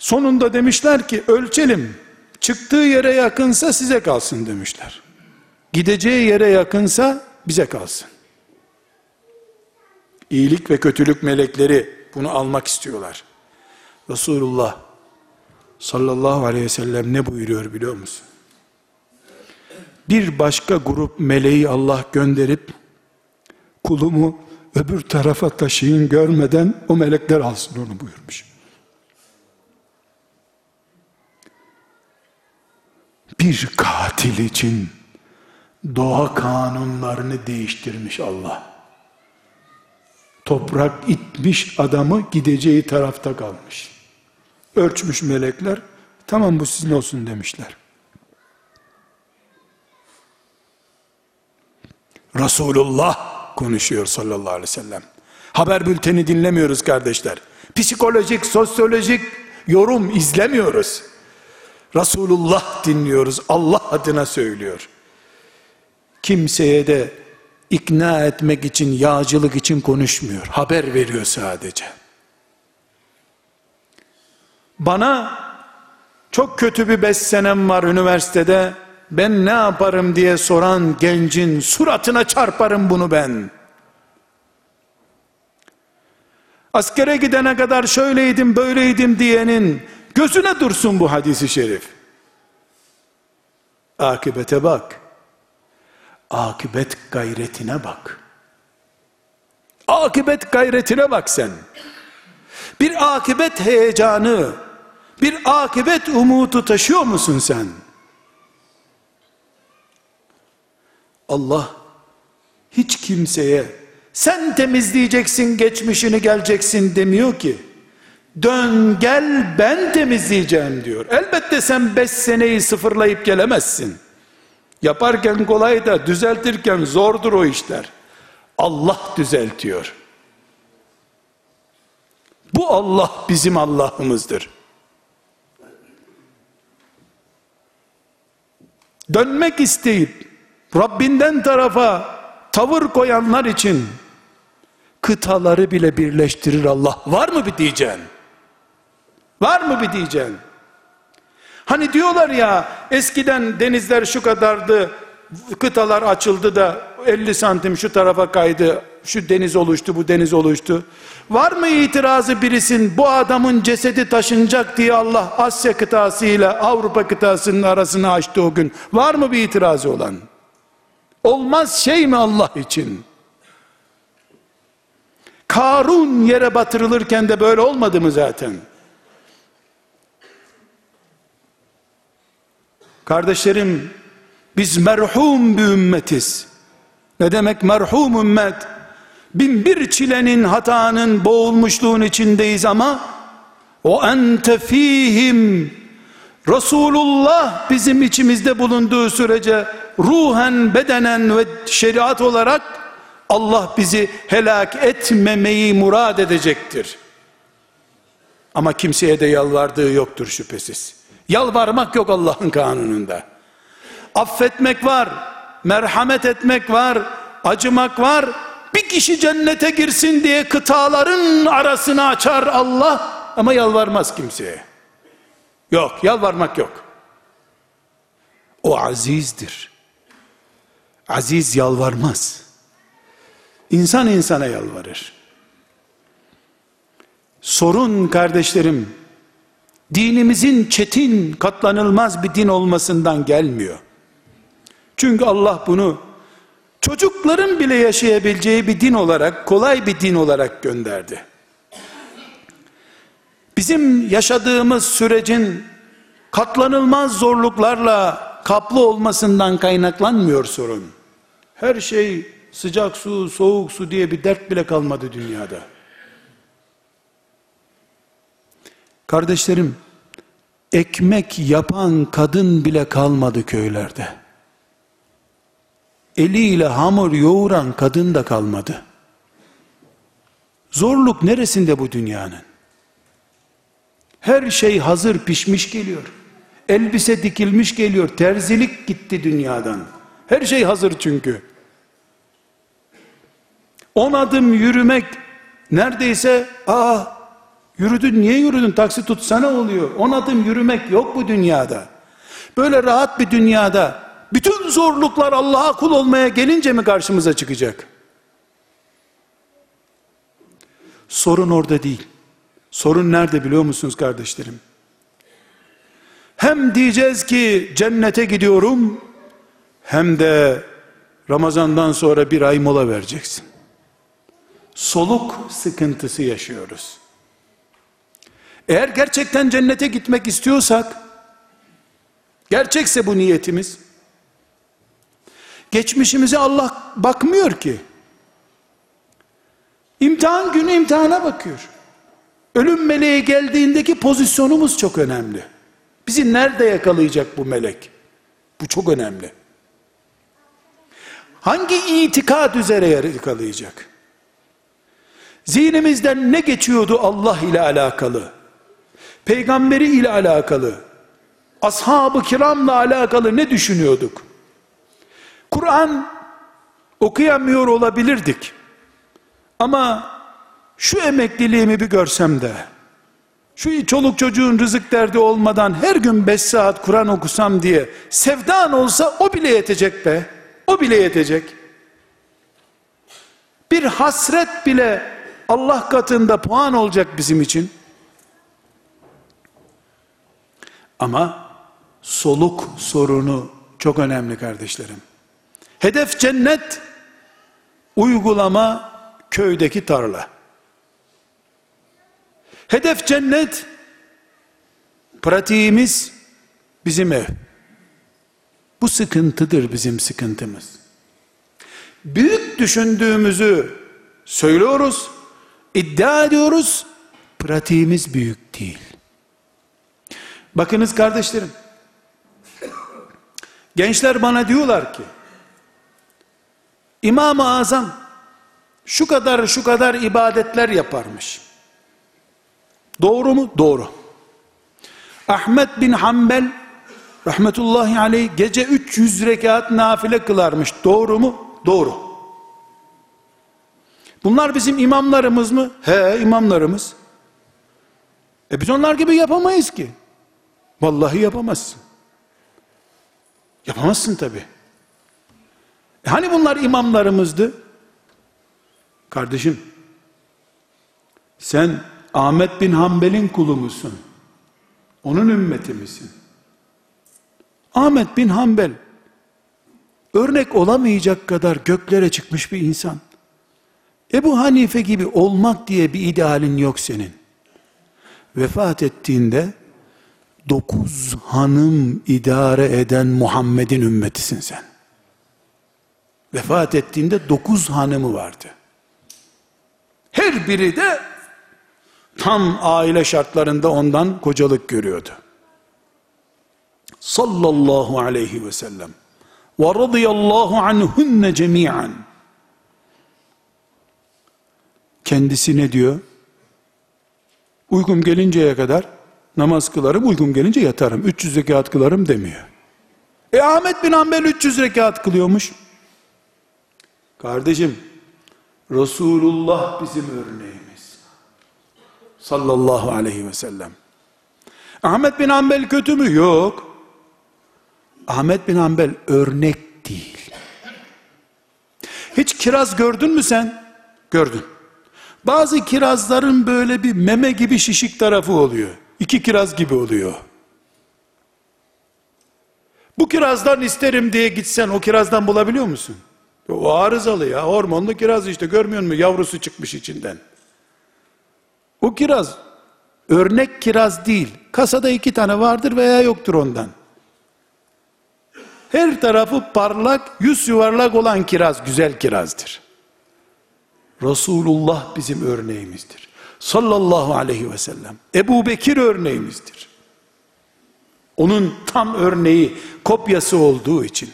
Sonunda demişler ki ölçelim. Çıktığı yere yakınsa size kalsın demişler. Gideceği yere yakınsa bize kalsın. İyilik ve kötülük melekleri bunu almak istiyorlar. Resulullah sallallahu aleyhi ve sellem ne buyuruyor biliyor musun? Bir başka grup meleği Allah gönderip kulumu öbür tarafa taşıyın görmeden o melekler alsın onu buyurmuş. Bir katil için doğa kanunlarını değiştirmiş Allah. Toprak itmiş adamı gideceği tarafta kalmış. Ölçmüş melekler, tamam bu sizin olsun demişler. Resulullah konuşuyor sallallahu aleyhi ve sellem. Haber bülteni dinlemiyoruz kardeşler. Psikolojik, sosyolojik yorum izlemiyoruz. Resulullah dinliyoruz. Allah adına söylüyor. Kimseye de ikna etmek için, yağcılık için konuşmuyor. Haber veriyor sadece. Bana çok kötü bir beş senem var üniversitede. Ben ne yaparım diye soran gencin suratına çarparım bunu ben. Askere gidene kadar şöyleydim böyleydim diyenin gözüne dursun bu hadisi şerif. Akibete bak. Akibet gayretine bak. Akibet gayretine bak sen. Bir akibet heyecanı, bir akibet umudu taşıyor musun sen? Allah hiç kimseye sen temizleyeceksin geçmişini geleceksin demiyor ki. Dön gel ben temizleyeceğim diyor. Elbette sen beş seneyi sıfırlayıp gelemezsin. Yaparken kolay da düzeltirken zordur o işler. Allah düzeltiyor. Bu Allah bizim Allah'ımızdır. Dönmek isteyip Rabbinden tarafa tavır koyanlar için kıtaları bile birleştirir Allah. Var mı bir diyeceksin? Var mı bir diyeceksin? Hani diyorlar ya eskiden denizler şu kadardı, kıtalar açıldı da 50 santim şu tarafa kaydı, şu deniz oluştu, bu deniz oluştu. Var mı itirazı birisin bu adamın cesedi taşınacak diye Allah Asya kıtası ile Avrupa kıtasının arasını açtı o gün. Var mı bir itirazı olan? Olmaz şey mi Allah için? Karun yere batırılırken de böyle olmadı mı zaten? Kardeşlerim, biz merhum bir ümmetiz. Ne demek merhum ümmet? Bin bir çilenin, hatanın, boğulmuşluğun içindeyiz ama o ente fihim Resulullah bizim içimizde bulunduğu sürece ruhen, bedenen ve şeriat olarak Allah bizi helak etmemeyi murad edecektir. Ama kimseye de yalvardığı yoktur şüphesiz. Yalvarmak yok Allah'ın kanununda. Affetmek var, merhamet etmek var, acımak var. Bir kişi cennete girsin diye kıtaların arasını açar Allah ama yalvarmaz kimseye. Yok, yalvarmak yok. O azizdir. Aziz yalvarmaz. İnsan insana yalvarır. Sorun kardeşlerim, dinimizin çetin, katlanılmaz bir din olmasından gelmiyor. Çünkü Allah bunu çocukların bile yaşayabileceği bir din olarak, kolay bir din olarak gönderdi. Bizim yaşadığımız sürecin katlanılmaz zorluklarla kaplı olmasından kaynaklanmıyor sorun. Her şey sıcak su, soğuk su diye bir dert bile kalmadı dünyada. Kardeşlerim, ekmek yapan kadın bile kalmadı köylerde. Eliyle hamur yoğuran kadın da kalmadı. Zorluk neresinde bu dünyanın? Her şey hazır pişmiş geliyor. Elbise dikilmiş geliyor. Terzilik gitti dünyadan. Her şey hazır çünkü. On adım yürümek neredeyse aa yürüdün niye yürüdün taksi tutsana oluyor. On adım yürümek yok bu dünyada. Böyle rahat bir dünyada bütün zorluklar Allah'a kul olmaya gelince mi karşımıza çıkacak? Sorun orada değil. Sorun nerede biliyor musunuz kardeşlerim? Hem diyeceğiz ki cennete gidiyorum hem de Ramazandan sonra bir ay mola vereceksin. Soluk sıkıntısı yaşıyoruz. Eğer gerçekten cennete gitmek istiyorsak, gerçekse bu niyetimiz, geçmişimize Allah bakmıyor ki. İmtihan günü imtihana bakıyor. Ölüm meleği geldiğindeki pozisyonumuz çok önemli. Bizi nerede yakalayacak bu melek? Bu çok önemli. Hangi itikad üzere yakalayacak? Zihnimizden ne geçiyordu Allah ile alakalı? Peygamberi ile alakalı? Ashab-ı kiramla alakalı ne düşünüyorduk? Kur'an okuyamıyor olabilirdik. Ama şu emekliliğimi bir görsem de, şu çoluk çocuğun rızık derdi olmadan her gün beş saat Kur'an okusam diye sevdan olsa o bile yetecek be. O bile yetecek. Bir hasret bile Allah katında puan olacak bizim için. Ama soluk sorunu çok önemli kardeşlerim. Hedef cennet, uygulama köydeki tarla. Hedef cennet, pratiğimiz bizim ev. Bu sıkıntıdır bizim sıkıntımız. Büyük düşündüğümüzü söylüyoruz, iddia ediyoruz, pratiğimiz büyük değil. Bakınız kardeşlerim, gençler bana diyorlar ki, İmam-ı Azam şu kadar şu kadar ibadetler yaparmış. Doğru mu? Doğru. Ahmet bin Hanbel rahmetullahi aleyh gece 300 rekat nafile kılarmış. Doğru mu? Doğru. Bunlar bizim imamlarımız mı? He imamlarımız. E biz onlar gibi yapamayız ki. Vallahi yapamazsın. Yapamazsın tabi. E hani bunlar imamlarımızdı? Kardeşim, sen Ahmet bin Hanbel'in kulu musun? Onun ümmeti misin? Ahmet bin Hanbel, örnek olamayacak kadar göklere çıkmış bir insan. Ebu Hanife gibi olmak diye bir idealin yok senin. Vefat ettiğinde dokuz hanım idare eden Muhammed'in ümmetisin sen. Vefat ettiğinde dokuz hanımı vardı. Her biri de tam aile şartlarında ondan kocalık görüyordu. Sallallahu aleyhi ve sellem. Ve radıyallahu anhunne cemiyen. Kendisi ne diyor? Uykum gelinceye kadar namaz kılarım, uykum gelince yatarım. 300 rekat kılarım demiyor. E Ahmet bin Hanbel 300 rekat kılıyormuş. Kardeşim, Resulullah bizim örneğimiz. Sallallahu aleyhi ve sellem. Ahmet bin Hanbel kötü mü? Yok. Ahmet bin Hanbel örnek değil. Hiç kiraz gördün mü sen? Gördün. Bazı kirazların böyle bir meme gibi şişik tarafı oluyor. İki kiraz gibi oluyor. Bu kirazdan isterim diye gitsen o kirazdan bulabiliyor musun? O arızalı ya hormonlu kiraz işte görmüyor musun yavrusu çıkmış içinden. O kiraz örnek kiraz değil. Kasada iki tane vardır veya yoktur ondan. Her tarafı parlak, yüz yuvarlak olan kiraz güzel kirazdır. Resulullah bizim örneğimizdir. Sallallahu aleyhi ve sellem. Ebu Bekir örneğimizdir. Onun tam örneği, kopyası olduğu için.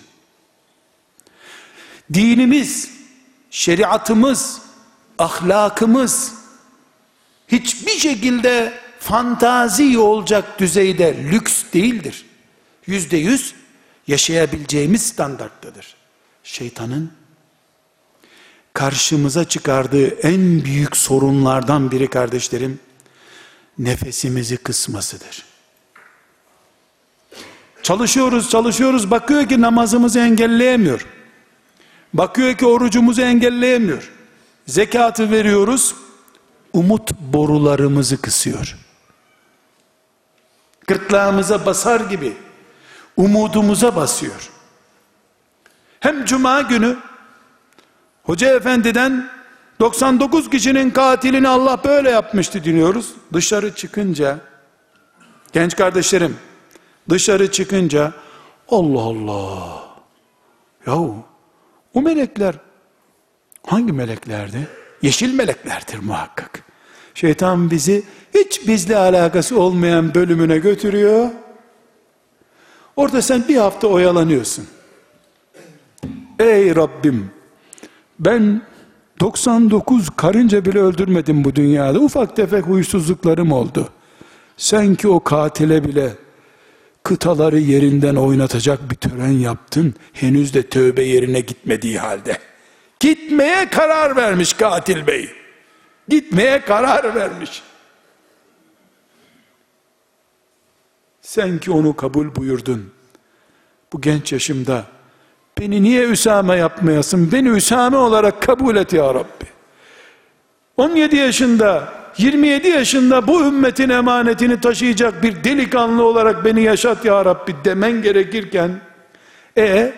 Dinimiz, şeriatımız, ahlakımız hiçbir şekilde fantazi olacak düzeyde lüks değildir. Yüzde yüz yaşayabileceğimiz standarttadır. Şeytanın karşımıza çıkardığı en büyük sorunlardan biri kardeşlerim, nefesimizi kısmasıdır. Çalışıyoruz, çalışıyoruz, bakıyor ki namazımızı engelleyemiyor. Bakıyor ki orucumuzu engelleyemiyor. Zekatı veriyoruz, umut borularımızı kısıyor. Gırtlağımıza basar gibi umudumuza basıyor. Hem cuma günü hoca efendiden 99 kişinin katilini Allah böyle yapmıştı dinliyoruz. Dışarı çıkınca genç kardeşlerim dışarı çıkınca Allah Allah yahu o melekler hangi meleklerdi? Yeşil meleklerdir muhakkak. Şeytan bizi hiç bizle alakası olmayan bölümüne götürüyor. Orada sen bir hafta oyalanıyorsun. Ey Rabbim ben 99 karınca bile öldürmedim bu dünyada. Ufak tefek huysuzluklarım oldu. Sen ki o katile bile kıtaları yerinden oynatacak bir tören yaptın. Henüz de tövbe yerine gitmediği halde. Gitmeye karar vermiş katil bey. Gitmeye karar vermiş. Sen ki onu kabul buyurdun. Bu genç yaşımda beni niye Üsame yapmayasın? Beni Üsame olarak kabul et ya Rabbi. 17 yaşında, 27 yaşında bu ümmetin emanetini taşıyacak bir delikanlı olarak beni yaşat ya Rabbi demen gerekirken e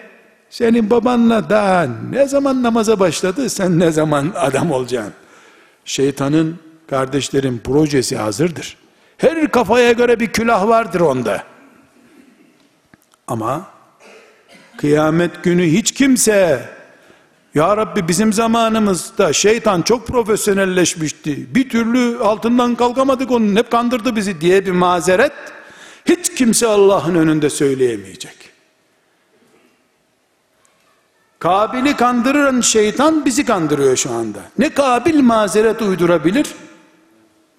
senin babanla daha ne zaman namaza başladı sen ne zaman adam olacaksın? Şeytanın kardeşlerin projesi hazırdır. Her kafaya göre bir külah vardır onda. Ama kıyamet günü hiç kimse ya Rabbi bizim zamanımızda şeytan çok profesyonelleşmişti. Bir türlü altından kalkamadık onun hep kandırdı bizi diye bir mazeret hiç kimse Allah'ın önünde söyleyemeyecek. Kabil'i kandıran şeytan bizi kandırıyor şu anda. Ne Kabil mazeret uydurabilir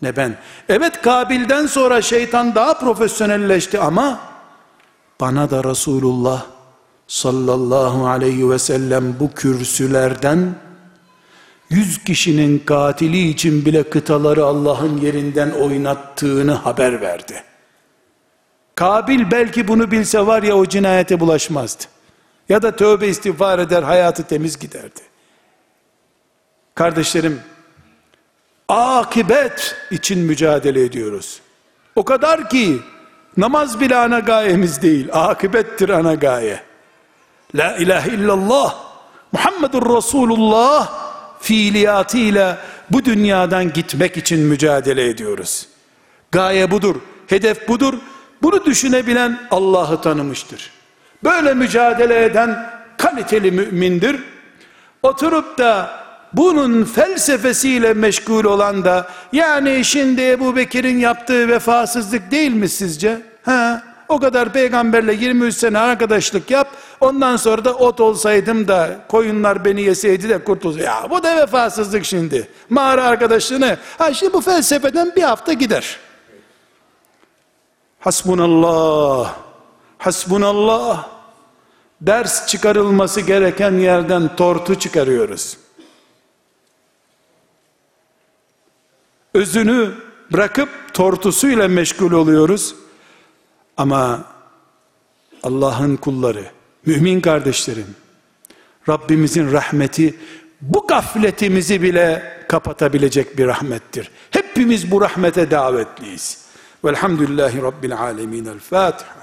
ne ben. Evet Kabil'den sonra şeytan daha profesyonelleşti ama bana da Resulullah sallallahu aleyhi ve sellem bu kürsülerden yüz kişinin katili için bile kıtaları Allah'ın yerinden oynattığını haber verdi. Kabil belki bunu bilse var ya o cinayete bulaşmazdı. Ya da tövbe istiğfar eder hayatı temiz giderdi. Kardeşlerim akibet için mücadele ediyoruz. O kadar ki namaz bile ana gayemiz değil. Akibettir ana gaye. La ilahe illallah Muhammedur Resulullah fiiliyatıyla bu dünyadan gitmek için mücadele ediyoruz. Gaye budur, hedef budur. Bunu düşünebilen Allah'ı tanımıştır. Böyle mücadele eden kaliteli mümindir. Oturup da bunun felsefesiyle meşgul olan da yani şimdi Ebu Bekir'in yaptığı vefasızlık değil mi sizce? Ha, o kadar peygamberle 23 sene arkadaşlık yap ondan sonra da ot olsaydım da koyunlar beni yeseydi de kurtulsaydı. Ya bu da vefasızlık şimdi. Mağara arkadaşlığını. Ha şimdi bu felsefeden bir hafta gider. Hasbunallah. Hasbunallah. Ders çıkarılması gereken yerden tortu çıkarıyoruz. özünü bırakıp tortusuyla meşgul oluyoruz. Ama Allah'ın kulları, mümin kardeşlerim, Rabbimizin rahmeti bu gafletimizi bile kapatabilecek bir rahmettir. Hepimiz bu rahmete davetliyiz. Velhamdülillahi Rabbil alemin. El Fatiha.